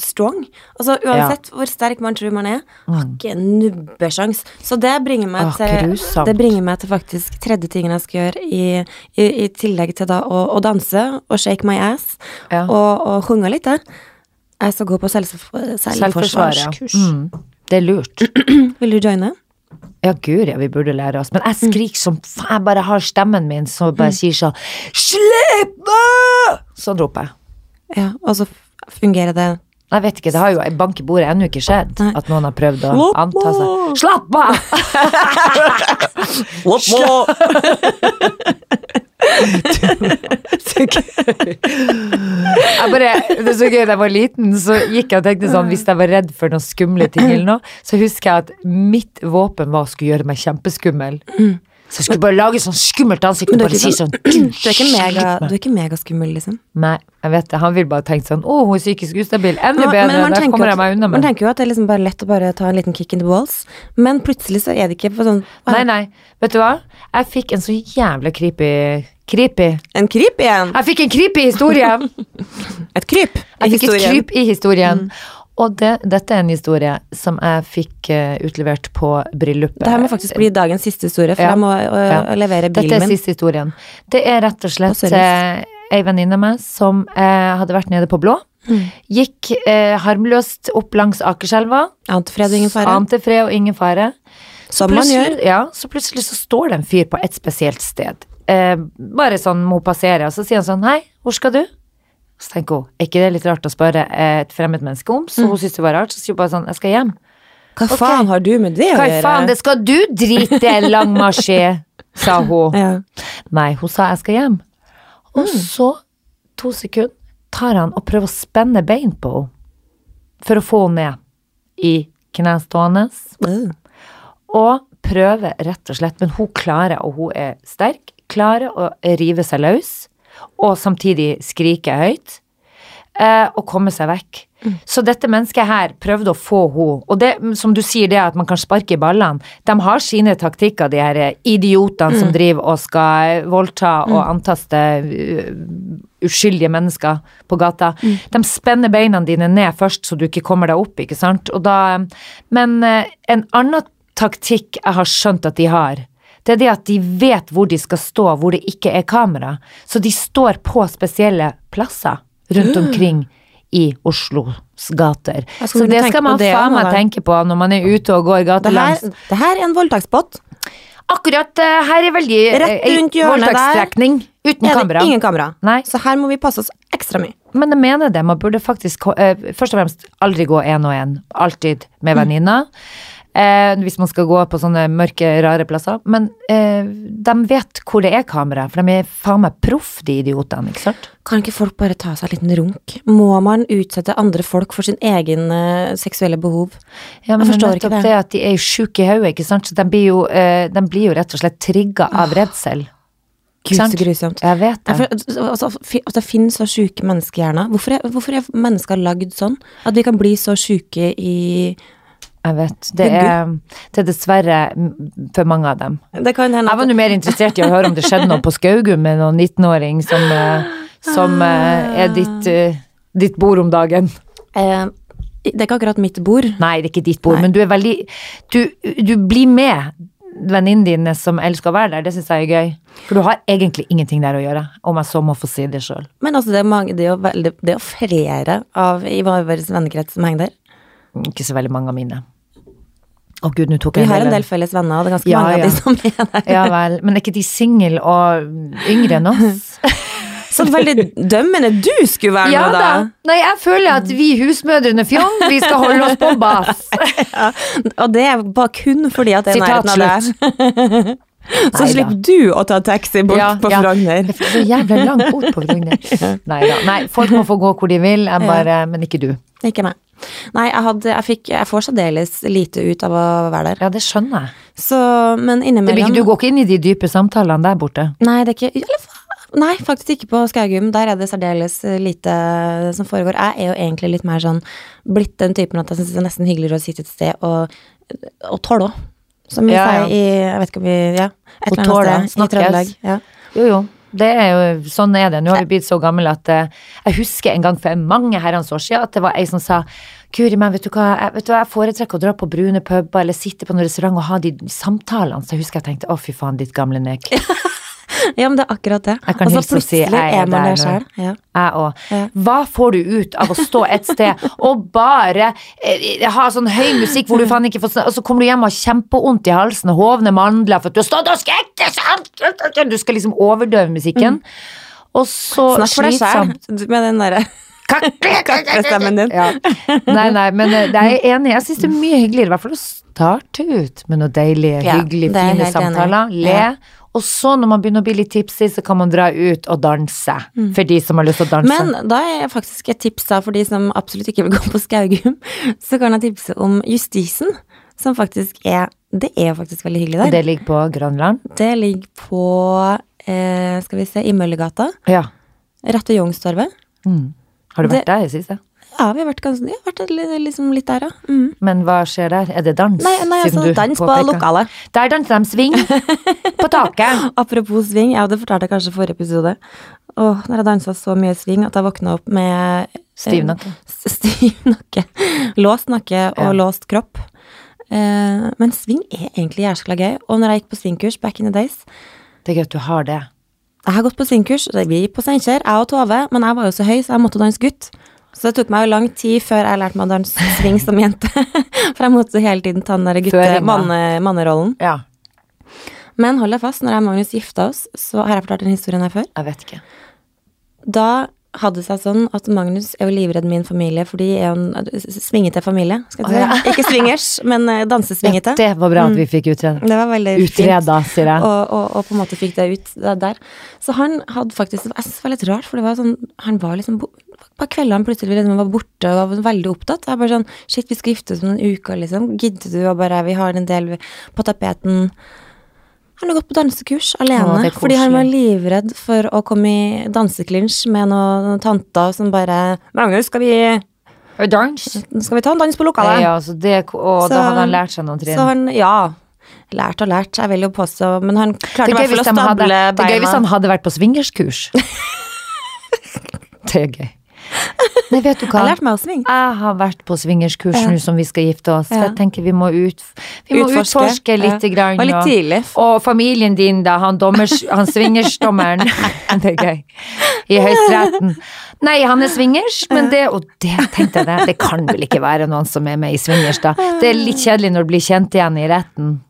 Speaker 1: strong. Altså, uansett hvor sterk man tror man er, har ikke en nubbesjans. Så det bringer meg til
Speaker 2: ah,
Speaker 1: Det bringer meg til faktisk tredje tingen jeg skal gjøre, i, i, i tillegg til da å, å danse og shake my ass
Speaker 2: Ja.
Speaker 1: og, og sjunge litt. da. Jeg skal gå på selv,
Speaker 2: ja.
Speaker 1: selvforsvarskurs.
Speaker 2: Mm, det er lurt.
Speaker 1: Vil du joine?
Speaker 2: Ja, gud, ja, vi burde lære oss. Men jeg skriker som faen. Jeg bare har stemmen min som bare sier sånn Slipp meg! Sånn roper jeg.
Speaker 1: Ja, og så fungerer det
Speaker 2: Jeg vet ikke, det har jo bank i bordet ennå ikke skjedd at noen har prøvd å
Speaker 1: Slapp
Speaker 2: anta seg. Slapp av! Slapp av! Jeg bare, det er så gøy da jeg var liten, så gikk jeg og tenkte sånn Hvis jeg var redd for noen skumle ting eller noe, så husker jeg at mitt våpen var å skulle gjøre meg kjempeskummel. Så jeg skulle bare lage sånn skummelt ansikt og bare si sånn
Speaker 1: Du er ikke, mega, du er ikke megaskummel, liksom.
Speaker 2: Nei, jeg vet det. Han vil bare tenke sånn Å, hun er psykisk ustabil. Enda bedre.
Speaker 1: Men
Speaker 2: Der kommer jeg meg unna med.
Speaker 1: Man tenker jo at det er liksom bare lett å bare ta en liten kick in the balls, men plutselig så er det ikke på sånn
Speaker 2: Nei, nei. Vet du hva? Jeg fikk en så jævla creepy Creepy.
Speaker 1: En kryp igjen!
Speaker 2: Jeg fikk en creepy historie.
Speaker 1: Et kryp i
Speaker 2: Jeg fikk et kryp i historien. Og det, dette er en historie som jeg fikk eh, utlevert på bryllupet.
Speaker 1: Det her må faktisk bli dagens siste historie, for
Speaker 2: Ja.
Speaker 1: jeg må øh,
Speaker 2: Ja.
Speaker 1: levere
Speaker 2: Dette er
Speaker 1: min.
Speaker 2: siste historien. Det er rett og slett
Speaker 1: og
Speaker 2: eh, ei venninne av meg som eh, hadde vært nede på Blå.
Speaker 1: Mm.
Speaker 2: Gikk eh, harmløst opp langs Akerselva.
Speaker 1: Ante fred og ingen fare.
Speaker 2: Ante fred og ingen fare.
Speaker 1: Som man gjør.
Speaker 2: Ja, så plutselig så står det en fyr på et spesielt sted. Eh, bare sånn må passere, og så sier han sånn Hei, hvor skal du? Så tenker hun, er ikke det litt rart å spørre et fremmed menneske om?
Speaker 1: Mm.
Speaker 2: Så hun syns det var rart, så sier hun bare sånn, jeg skal hjem.
Speaker 1: Hva
Speaker 2: okay.
Speaker 1: faen har du med det å gjøre?
Speaker 2: Hva faen, det skal du drite langmarsje, sa hun.
Speaker 1: Ja.
Speaker 2: Nei, hun sa jeg skal hjem. Og så, to sekunder, tar han og prøver å spenne bein på henne. For å få henne ned i knestående.
Speaker 1: Mm.
Speaker 2: Og prøver rett og slett, men hun klarer, og hun er sterk, klarer å rive seg løs. Og samtidig skrike høyt. Eh, og komme seg vekk. Så dette mennesket her prøvde å få henne. Og det som du sier, det at man kan sparke i ballene. De har sine taktikker, de her idiotene som driver og skal voldta og antaste uh, uskyldige mennesker på gata. De spenner beina dine ned først, så du ikke kommer deg opp, ikke sant. Og da, men eh, en annen taktikk jeg har skjønt at de har, det er det at de vet hvor de skal stå, hvor det ikke er kamera. Så de står på spesielle plasser rundt omkring i Oslos gater. Så det skal man
Speaker 1: det
Speaker 2: faen meg tenke på når man er ute og går
Speaker 1: Det,
Speaker 2: gatelangs.
Speaker 1: her, det her er en voldtektsbåt.
Speaker 2: Akkurat eh, her er veldig eh,
Speaker 1: Rett rundt hjørnet der
Speaker 2: uten
Speaker 1: Er det
Speaker 2: kamera.
Speaker 1: ingen kamera.
Speaker 2: Nei.
Speaker 1: Så her må vi passe oss ekstra mye.
Speaker 2: Men jeg mener det, man burde faktisk eh, først og fremst aldri gå én og én. Alltid med
Speaker 1: Mm.
Speaker 2: Eh, hvis man skal gå på sånne mørke, rare plasser. Men eh, de vet hvor det er kamera, for de er faen meg proff, de idiotene, ikke sant?
Speaker 1: Kan ikke folk bare ta seg en liten runk? Må man utsette andre folk for sin egen eh, seksuelle behov?
Speaker 2: Ja, men
Speaker 1: Jeg forstår ikke det.
Speaker 2: det at de er sjuke i hodet, ikke sant. Så de blir jo, eh, de blir jo rett og slett trigga av redsel.
Speaker 1: Gud, så grusomt.
Speaker 2: Jeg vet det.
Speaker 1: altså, at det finnes så sjuke menneskehjerner. Hvorfor er, hvorfor er mennesker lagd sånn? At vi kan bli så sjuke i
Speaker 2: Jeg vet. Det er, det er dessverre for mange av dem.
Speaker 1: Det kan hende
Speaker 2: Jeg var nå mer interessert i å høre om det skjedde noe på Skaugum med noen 19-åring som, eh, som eh, er ditt, eh, ditt bord om dagen.
Speaker 1: eh, Det er ikke akkurat mitt bord.
Speaker 2: Nei, det er ikke ditt bord,
Speaker 1: Nei.
Speaker 2: men du er veldig Du, du blir med venninnene dine som elsker å være der. Det syns jeg er gøy. For du har egentlig ingenting der å gjøre, om jeg så må få si det sjøl.
Speaker 1: Men altså, det er, mange, det er jo veldig, det er jo flere av i vår vennekrets som henger der.
Speaker 2: Ikke så veldig mange av mine. Å gud, nå tok
Speaker 1: Vi har en del felles venner, og det er ganske
Speaker 2: Ja,
Speaker 1: mange
Speaker 2: ja.
Speaker 1: av de som er der.
Speaker 2: Ja vel, men er ikke de single og yngre enn oss?
Speaker 1: Så veldig dømmende du skulle være
Speaker 2: Ja
Speaker 1: nå,
Speaker 2: da.
Speaker 1: da.
Speaker 2: Nei, jeg føler at vi husmødrene fjong, vi skal holde oss på bass.
Speaker 1: Og det er bare kun fordi at det er nærheten av deg. Så slipper du å ta taxi bort
Speaker 2: Ja,
Speaker 1: på
Speaker 2: ja.
Speaker 1: Frogner.
Speaker 2: Det er så jævla langt bort på Frogner. Nei da. Nei, folk må få gå hvor de vil, jeg bare, men ikke du.
Speaker 1: Ikke meg. Nei, jeg, hadde, jeg, fikk, jeg får særdeles lite ut av å være der.
Speaker 2: Ja, det skjønner jeg.
Speaker 1: Så, men innimellom
Speaker 2: du går ikke inn i de dype samtalene der borte.
Speaker 1: Nei, det er ikke eller, Nei, faktisk ikke på Skaugum. Der er det særdeles lite som foregår. Jeg er jo egentlig litt mer sånn blitt den typen at jeg syns det er nesten hyggeligere å sitte et sted og, og tåle. Som vi
Speaker 2: Ja, ja.
Speaker 1: sier i Jeg vet ikke om vi Ja, et eller annet sted i
Speaker 2: snakkes.
Speaker 1: Trøndelag. Ja.
Speaker 2: Jo, jo. Det er jo, sånn er det. Nå har vi blitt så gamle at eh, jeg husker en gang for mange herrens år siden at det var ei som sa Guri meg, vet du hva, jeg, vet du jeg foretrekker å dra på brune puber eller sitte på en restaurant og ha de samtalene. Så jeg husker jeg tenkte å fy faen, ditt gamle nek.
Speaker 1: ja, men det er akkurat det.
Speaker 2: Jeg kan
Speaker 1: og så
Speaker 2: hilse og si,
Speaker 1: plutselig
Speaker 2: jeg er
Speaker 1: man
Speaker 2: der
Speaker 1: sjøl. Ja.
Speaker 2: Jeg òg.
Speaker 1: Ja.
Speaker 2: Hva får du ut av å stå et sted og bare eh, ha sånn høy musikk hvor du faen ikke får Og så kommer du hjem og har kjempevondt i halsen og hovne mandler for at du har stått og skrekket sånn! Du skal liksom overdøve musikken. Og så
Speaker 1: Snakk for deg sjøl med den derre kaklestemmen din.
Speaker 2: Ja. Nei, nei, men eh, jeg er enig. Jeg syns det er mye hyggeligere i hvert fall å starte ut med noe hyggelige,
Speaker 1: Ja, det jeg
Speaker 2: fine samtaler. Le.
Speaker 1: Ja.
Speaker 2: Og så, når man begynner å bli litt tipsy, så kan man dra ut og danse. For de som har lyst til å danse.
Speaker 1: Mm. Men da er faktisk et tips da for de som absolutt ikke vil gå på Skaugum, så kan jeg tipse om Justisen, som faktisk er Det er faktisk veldig hyggelig der.
Speaker 2: og det ligger på Grønland.
Speaker 1: Det ligger på eh, Skal vi se, i Møllergata.
Speaker 2: Ja.
Speaker 1: Rett ved Youngstorget.
Speaker 2: Mm. Har du
Speaker 1: Det-
Speaker 2: vært der i det siste?
Speaker 1: Ja, vi har vært, ganske, ja, vært li- liksom litt der, ja. Mm.
Speaker 2: Men hva skjer der? Er det dans?
Speaker 1: Nei, nei altså, dans på lokalet.
Speaker 2: Der danser de swing på taket.
Speaker 1: Apropos sving, ja, det fortalte jeg kanskje i forrige episode. Åh, når jeg dansa så mye sving at jeg våkna opp med
Speaker 2: Stiv nakke.
Speaker 1: Stiv nakke. Låst nakke og
Speaker 2: Ja.
Speaker 1: låst kropp. Eh, men sving er egentlig jæskla gøy. Og når jeg gikk på svingkurs back in the days
Speaker 2: Det er gøy at du har det.
Speaker 1: Jeg har gått på svingkurs, vi gikk på Steinkjer, jeg og Tove, men jeg var jo så høy, så jeg måtte danse gutt. Så det tok meg jo lang tid før jeg lærte meg å danse sving som jente. For jeg måtte hele tiden ta den der gutte
Speaker 2: Føringa.
Speaker 1: manne, mannerollen.
Speaker 2: Ja.
Speaker 1: Men hold deg fast, når jeg og Magnus gifta oss, så har jeg fortalt den historien her før.
Speaker 2: Jeg vet ikke.
Speaker 1: Da hadde det seg sånn at Magnus er jo livredd min familie, for de er jo en svingete familie. Skal jeg si.
Speaker 2: Oh, ja.
Speaker 1: Ikke swingers, men eh, dansesvingete.
Speaker 2: Det var bra at vi fikk utreda.
Speaker 1: Det var veldig fint.
Speaker 2: Sier jeg.
Speaker 1: Og, og, og på en måte fikk det ut der. Så han hadde faktisk det var litt rart, for det var sånn Han var liksom På kveldene plutselig liksom var borte og var veldig opptatt. Jeg bare sånn Shit, vi skal gifte oss om noen uker, liksom. Gidder du å bare Vi har en del på tapeten. Han har gått på dansekurs alene,
Speaker 2: Å, er
Speaker 1: fordi han var livredd for å komme i danseklinsj med noen tanter som bare 'Magnus, skal vi,
Speaker 2: Dans?
Speaker 1: skal vi ta en dans på lokalet?'
Speaker 2: Ja, så det, og
Speaker 1: Så-
Speaker 2: da hadde han lært seg noen trinn.
Speaker 1: Så han, ja. Lært og lært, jeg vil jo påstå, men han klarte i hvert fall å stable beina.
Speaker 2: det er gøy hvis han hadde vært på swingerskurs. det er gøy. Nei, vet du
Speaker 1: Jeg har lært meg å svinge.
Speaker 2: Jeg har vært på swingerskurs
Speaker 1: Ja.
Speaker 2: nå som vi skal gifte oss.
Speaker 1: Ja.
Speaker 2: jeg tenker vi må, ut, vi må
Speaker 1: Utforske.
Speaker 2: utforske, litt.
Speaker 1: Ja.
Speaker 2: Grann,
Speaker 1: Og litt
Speaker 2: Og familien din, da. Han, dommers, han swingersdommeren. det er gøy. I Høyesteretten. Nei, han er swingers, men det Og det tenkte jeg det. Det kan vel ikke være noen som er med i swingers, da. Det er litt kjedelig når du blir kjent igjen i retten.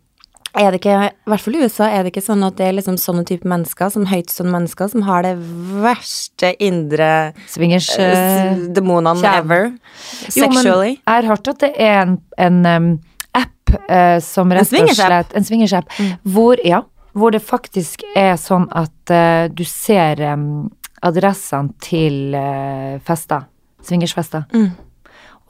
Speaker 1: Er det ikke, I hvert fall i USA er det ikke sånn at det er liksom sånne type mennesker, som høytstående mennesker, som har det verste indre
Speaker 2: Swingers
Speaker 1: eh,
Speaker 2: eh, kjern.
Speaker 1: ever.
Speaker 2: Jo, men
Speaker 1: Sexually.
Speaker 2: Jeg har hørt at det er en, en um, app uh, som rett og slett En swingers-app. Hvor, ja, hvor det faktisk er sånn at uh, du ser um, adressene til uh, fester. Swingersfester.
Speaker 1: Mm.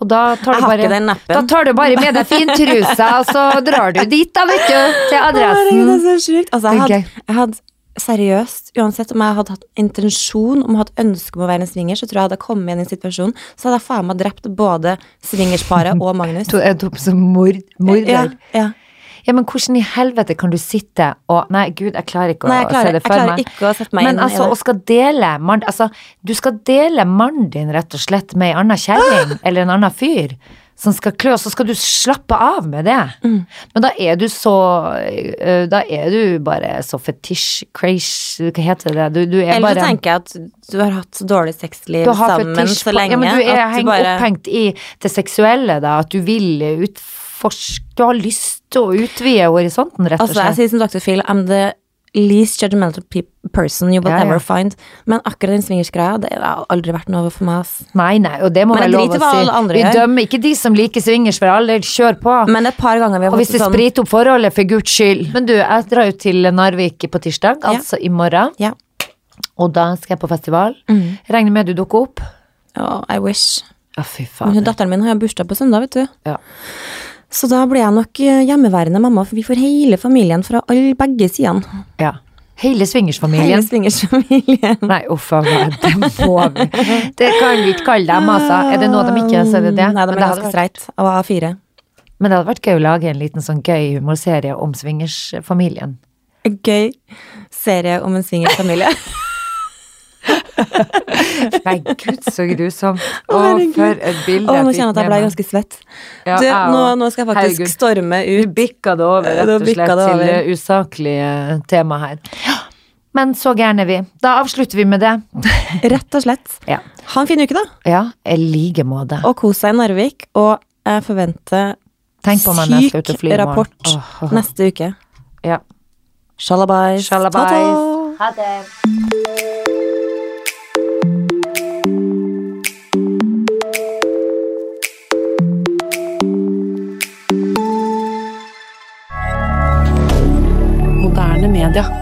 Speaker 2: Og da tar du bare. Da tar du bare med deg fintrusa, og så drar du dit, da, vet du. Til
Speaker 1: adressen. det er så sjukt. Altså, jeg hadde, jeg hadde seriøst, uansett om jeg hadde hatt intensjon om å ha et ønske om å være en swinger, så tror jeg hadde jeg kommet igjen i en situasjon, så hadde jeg faen meg drept både swingersparet og Magnus.
Speaker 2: Opp som mord, morder.
Speaker 1: Ja, ja.
Speaker 2: Ja, men hvordan i helvete kan du sitte og Nei, gud, jeg klarer ikke å
Speaker 1: Nei, klarer,
Speaker 2: se det for meg.
Speaker 1: ikke å sette meg
Speaker 2: Men
Speaker 1: inn
Speaker 2: altså,
Speaker 1: i
Speaker 2: å
Speaker 1: det.
Speaker 2: skal dele mann, altså, Du skal dele mannen din rett og slett med ei anna kjerring eller en annen fyr som skal klø, og så skal du slappe av med det.
Speaker 1: Mm.
Speaker 2: Men da er du så Da er du bare så fetisj, crash Hva heter det? Du, du er
Speaker 1: Eller så tenker jeg at du har hatt så dårlig sexliv sammen så lenge
Speaker 2: ja, men du er
Speaker 1: at du bare
Speaker 2: opphengt i det seksuelle, da. At du vil utforske Du har lyst til å utvide horisonten, rett og
Speaker 1: Altså, jeg sier som Dr. Phil, I'm the least judgmental person you will
Speaker 2: Ja, ja.
Speaker 1: ever find. Men akkurat den swingersgreia, det har aldri vært noe for meg, ass.
Speaker 2: Nei, nei, og det må være lov å si. Vi dømmer ikke de som liker swingers for alle, kjør på.
Speaker 1: Men et par ganger vi har
Speaker 2: og hvis det
Speaker 1: sånn
Speaker 2: spriter opp forholdet, for guds skyld. Men du, jeg drar jo til Narvik på tirsdag,
Speaker 1: Ja.
Speaker 2: altså i morgen.
Speaker 1: Ja.
Speaker 2: Og da skal jeg på festival.
Speaker 1: Mm.
Speaker 2: Regner med du dukker opp.
Speaker 1: Ja, I wish.
Speaker 2: Ja, fy faen.
Speaker 1: datteren min har bursdag på søndag, vet du.
Speaker 2: Ja.
Speaker 1: Så da blir jeg nok eh, hjemmeværende mamma, for vi får hele familien fra alle begge sidene.
Speaker 2: ja. Hele
Speaker 1: Hele
Speaker 2: swingersfamilien.
Speaker 1: swingersfamilien.
Speaker 2: Nei, uff a meg, det må vi. Det kan vi ikke kalle dem, altså. Er det noe de ikke så er det det.
Speaker 1: Nei, de er ganske streit. av A4.
Speaker 2: Men det hadde vært gøy å lage en liten sånn gøy humorserie om swingersfamilien.
Speaker 1: Gøy serie om en swingersfamilie.
Speaker 2: Nei, gud, så grusomt. Å, for et bilde
Speaker 1: Å, nå kjenner jeg at
Speaker 2: fikk
Speaker 1: jeg ble ganske svett.
Speaker 2: Ja,
Speaker 1: du, nå, nå skal jeg faktisk
Speaker 2: Herregud.
Speaker 1: storme
Speaker 2: Du
Speaker 1: ut.
Speaker 2: bikka det over, rett og slett, til usaklige tema her. Ja. Men så gærne vi. Da avslutter vi med det.
Speaker 1: Rett og slett.
Speaker 2: Ja.
Speaker 1: Ha en fin uke, da.
Speaker 2: Ja, i like måte.
Speaker 1: Og kos deg i Narvik. Og jeg forventer
Speaker 2: meg jeg
Speaker 1: syk
Speaker 2: i oh.
Speaker 1: rapport neste uke.
Speaker 2: Ja.
Speaker 1: Shalabais.
Speaker 2: Shalabais. Ha det.
Speaker 3: D'accord.